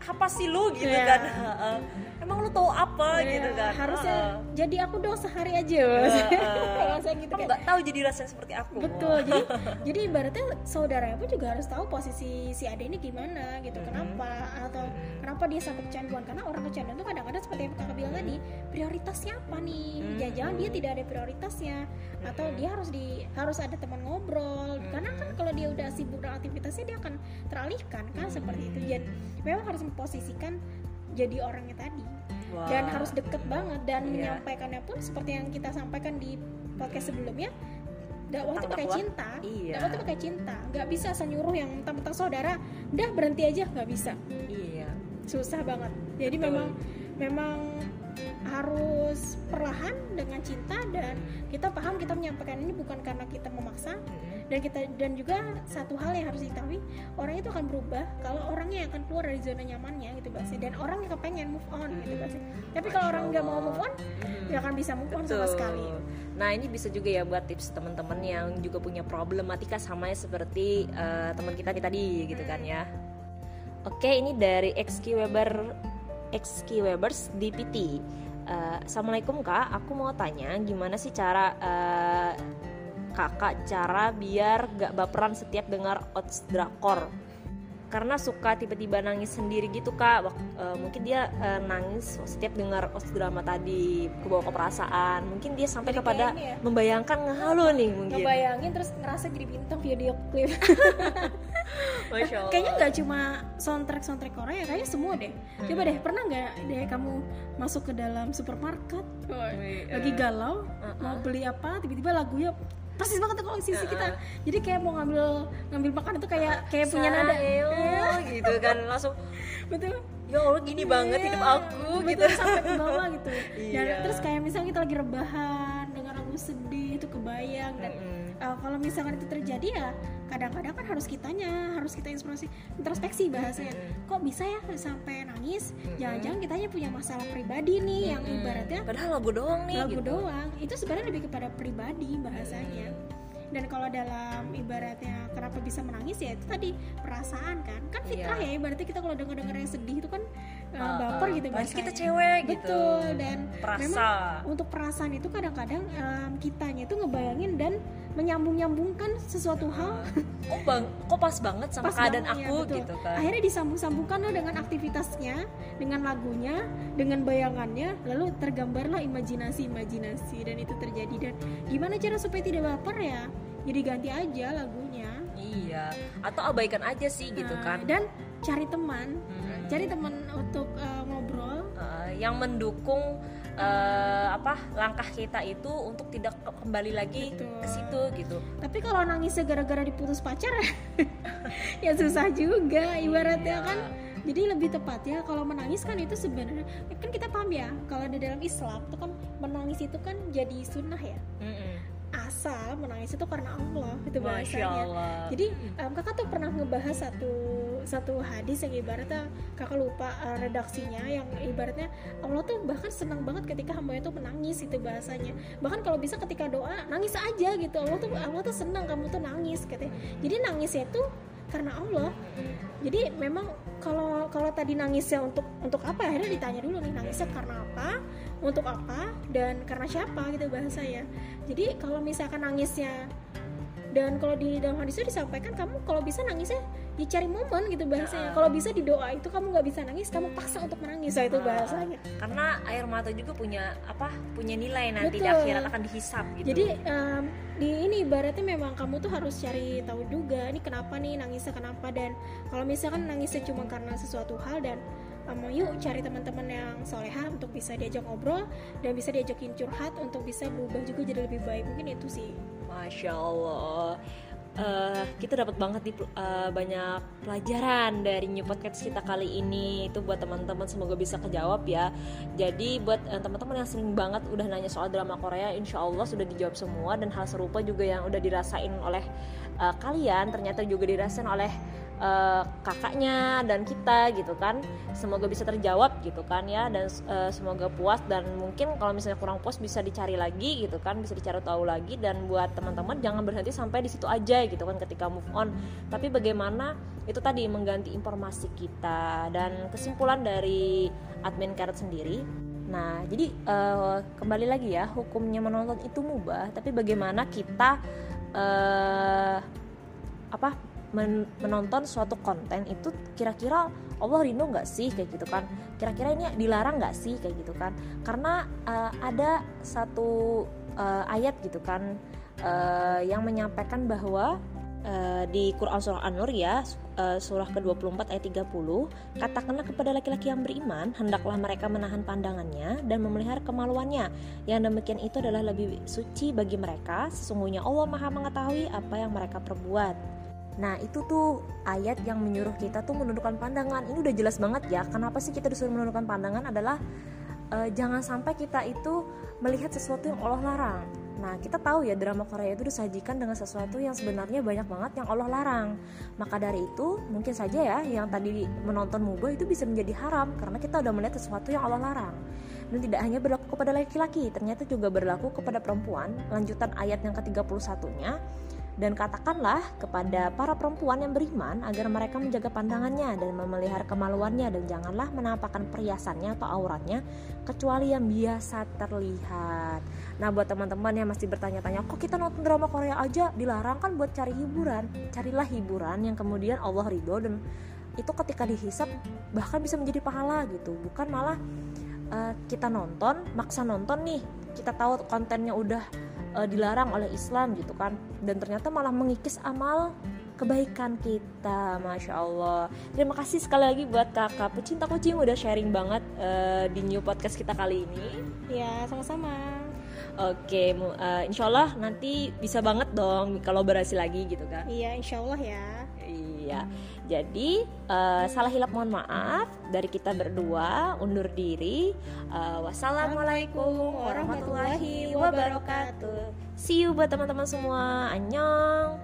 apa sih lu? gitu yeah. kan. Uh, emang lu tahu apa yeah, gitu kan? harusnya uh, jadi aku dong sehari aja mas. Uh, uh, gitu kan nggak tahu jadi rasanya seperti aku. Betul jadi jadi ibaratnya saudaranya pun juga harus tahu posisi si ade ini gimana gitu mm -hmm. kenapa atau kenapa dia sampai kecanduan? Karena orang kecanduan tuh kadang-kadang seperti yang kakak bilang tadi prioritasnya apa nih? Mm -hmm. dia tidak ada prioritasnya atau dia harus di harus ada teman ngobrol. Karena kan kalau dia udah sibuk dengan aktivitasnya dia akan teralihkan kan seperti itu. Dan memang harus memposisikan jadi orangnya tadi wow. dan harus deket banget dan yeah. menyampaikannya pun seperti yang kita sampaikan di podcast sebelumnya dakwah itu pakai cinta iya. dakwah itu pakai cinta nggak bisa senyuruh yang mentang-mentang saudara udah berhenti aja nggak bisa iya susah banget jadi Betul. memang memang harus perlahan dengan cinta dan kita paham kita menyampaikan ini bukan karena kita memaksa dan kita dan juga satu hal yang harus diketahui orang itu akan berubah kalau orangnya akan keluar dari zona nyamannya gitu bahasa dan orang yang kepengen move on gitu bahasa tapi kalau orang nggak mau move on nggak akan bisa move on sama sekali. Nah ini bisa juga ya buat tips teman-teman yang juga punya problematika sama seperti uh, teman kita tadi gitu kan ya. Oke ini dari XQ Weber XQ Webers DPT uh, Assalamualaikum kak, aku mau tanya gimana sih cara uh, kakak cara biar gak baperan setiap dengar odds drakor karena suka tiba-tiba nangis sendiri gitu kak uh, mungkin dia uh, nangis setiap dengar os drama tadi kebawa ke perasaan mungkin dia sampai jadi kepada ya? membayangkan ngehalu nih mungkin ngebayangin terus ngerasa jadi bintang video klip kayaknya nggak cuma soundtrack soundtrack Korea kayaknya semua deh hmm. coba deh pernah nggak deh kamu masuk ke dalam supermarket oh, lagi eh. galau uh -uh. mau beli apa tiba-tiba lagunya persis banget tuh sisi uh, kita. Jadi kayak mau ngambil ngambil makan itu kayak kayak punya nada. Gitu kan. Langsung betul. Ya Allah gini yeah, banget hidup aku betul, gitu. sampai ke bawah gitu. Dan iya. terus kayak misalnya kita lagi rebahan dengan lagu sedih itu kebayang dan mm -hmm uh, kalau misalkan itu terjadi ya kadang-kadang kan harus kitanya harus kita inspirasi introspeksi bahasanya. Kok bisa ya sampai nangis? Jangan-jangan kitanya punya masalah pribadi nih yang ibaratnya padahal lagu doang nih lagu gitu. doang. Itu sebenarnya lebih kepada pribadi bahasanya dan kalau dalam ibaratnya kenapa bisa menangis ya itu tadi perasaan kan. Kan iya. fitrah iya. ya ibaratnya kita kalau dengar dengar yang sedih itu kan uh, baper gitu bahasa kita cewek gitu. Betul dan Perasa. memang untuk perasaan itu kadang-kadang um, kitanya itu ngebayangin dan menyambung-nyambungkan sesuatu hal. Kok bang kok pas banget sama pas keadaan banget, aku ya, gitu kan? Akhirnya disambung-sambungkan loh dengan aktivitasnya dengan lagunya dengan bayangannya lalu tergambarlah imajinasi-imajinasi dan itu terjadi. Dan gimana cara supaya tidak baper ya jadi ganti aja lagunya iya atau abaikan aja sih gitu nah, kan dan cari teman hmm. cari teman untuk uh, ngobrol uh, yang mendukung uh, apa langkah kita itu untuk tidak kembali lagi Betul. ke situ gitu. Tapi kalau nangisnya gara-gara diputus pacar ya susah juga ibaratnya iya. kan. Jadi lebih tepat ya kalau menangis kan itu sebenarnya kan kita paham ya kalau di dalam Islam itu kan menangis itu kan jadi sunnah ya. Mm -mm asal menangis itu karena Allah itu bahasanya. Jadi um, kakak tuh pernah ngebahas satu satu hadis yang ibaratnya kakak lupa uh, redaksinya yang ibaratnya Allah tuh bahkan senang banget ketika hamba itu menangis itu bahasanya. Bahkan kalau bisa ketika doa nangis aja gitu. Allah tuh Allah tuh senang kamu tuh nangis katanya jadi nangisnya tuh karena Allah. Jadi memang kalau kalau tadi nangisnya untuk untuk apa? Akhirnya ditanya dulu nih nangisnya karena apa? Untuk apa? Dan karena siapa gitu bahasa ya jadi kalau misalkan nangisnya dan kalau di dalam hadis itu disampaikan kamu kalau bisa nangisnya dicari momen gitu bahasanya. Kalau bisa di doa itu kamu nggak bisa nangis kamu paksa untuk menangis itu bahasanya. Karena air mata juga punya apa punya nilai nanti Betul. di akhirat akan dihisap gitu. Jadi um, di ini ibaratnya memang kamu tuh harus cari tahu juga ini kenapa nih nangisnya kenapa? Dan kalau misalkan nangisnya cuma karena sesuatu hal dan um, yuk cari teman-teman yang soleha untuk bisa diajak ngobrol dan bisa diajakin curhat untuk bisa berubah juga jadi lebih baik. Mungkin itu sih. Masya allah. Uh, kita dapat banget di uh, banyak pelajaran dari new podcast kita kali ini. Itu buat teman-teman semoga bisa kejawab ya. Jadi buat uh, teman-teman yang sering banget udah nanya soal drama Korea insya Allah sudah dijawab semua. Dan hal serupa juga yang udah dirasain oleh uh, kalian ternyata juga dirasain oleh uh, kakaknya dan kita gitu kan. Semoga bisa terjawab gitu kan ya dan uh, semoga puas dan mungkin kalau misalnya kurang puas bisa dicari lagi gitu kan bisa dicari tahu lagi. Dan buat teman-teman jangan berhenti sampai di situ aja gitu kan ketika move on. Tapi bagaimana itu tadi mengganti informasi kita dan kesimpulan dari admin karet sendiri. Nah, jadi uh, kembali lagi ya, hukumnya menonton itu mubah, tapi bagaimana kita uh, apa men menonton suatu konten itu kira-kira Allah rindu nggak sih kayak gitu kan? Kira-kira ini dilarang nggak sih kayak gitu kan? Karena uh, ada satu uh, ayat gitu kan uh, yang menyampaikan bahwa uh, di Quran surah An-Nur ya uh, surah ke-24 ayat 30 katakanlah kepada laki-laki yang beriman hendaklah mereka menahan pandangannya dan memelihara kemaluannya. Yang demikian itu adalah lebih suci bagi mereka. Sesungguhnya Allah Maha mengetahui apa yang mereka perbuat Nah itu tuh ayat yang menyuruh kita tuh menundukkan pandangan. Ini udah jelas banget ya Kenapa sih kita disuruh menundukkan pandangan adalah uh, Jangan sampai kita itu melihat sesuatu yang Allah larang. Nah kita tahu ya drama Korea itu disajikan dengan sesuatu yang sebenarnya banyak banget yang Allah larang. Maka dari itu mungkin saja ya yang tadi menonton mubah itu bisa menjadi haram Karena kita udah melihat sesuatu yang Allah larang. Dan tidak hanya berlaku kepada laki-laki, ternyata juga berlaku kepada perempuan. Lanjutan ayat yang ke-31-nya, dan katakanlah kepada para perempuan yang beriman agar mereka menjaga pandangannya dan memelihara kemaluannya dan janganlah menampakkan perhiasannya atau auratnya kecuali yang biasa terlihat. Nah, buat teman-teman yang masih bertanya-tanya, kok kita nonton drama Korea aja dilarang kan buat cari hiburan? Carilah hiburan yang kemudian Allah ridho dan itu ketika dihisap bahkan bisa menjadi pahala gitu, bukan malah uh, kita nonton, maksa nonton nih, kita tahu kontennya udah uh, dilarang oleh Islam gitu kan. Dan ternyata malah mengikis amal kebaikan kita Masya Allah. Terima kasih sekali lagi buat kakak pecinta kucing udah sharing banget uh, di new podcast kita kali ini. Ya sama-sama. Oke, uh, insya Allah nanti bisa banget dong kalau berhasil lagi gitu kan. Iya insya Allah ya. Iya jadi uh, salah hilap mohon maaf dari kita berdua undur diri. Uh, wassalamualaikum warahmatullahi wabarakatuh. See you buat teman-teman semua. Annyeong.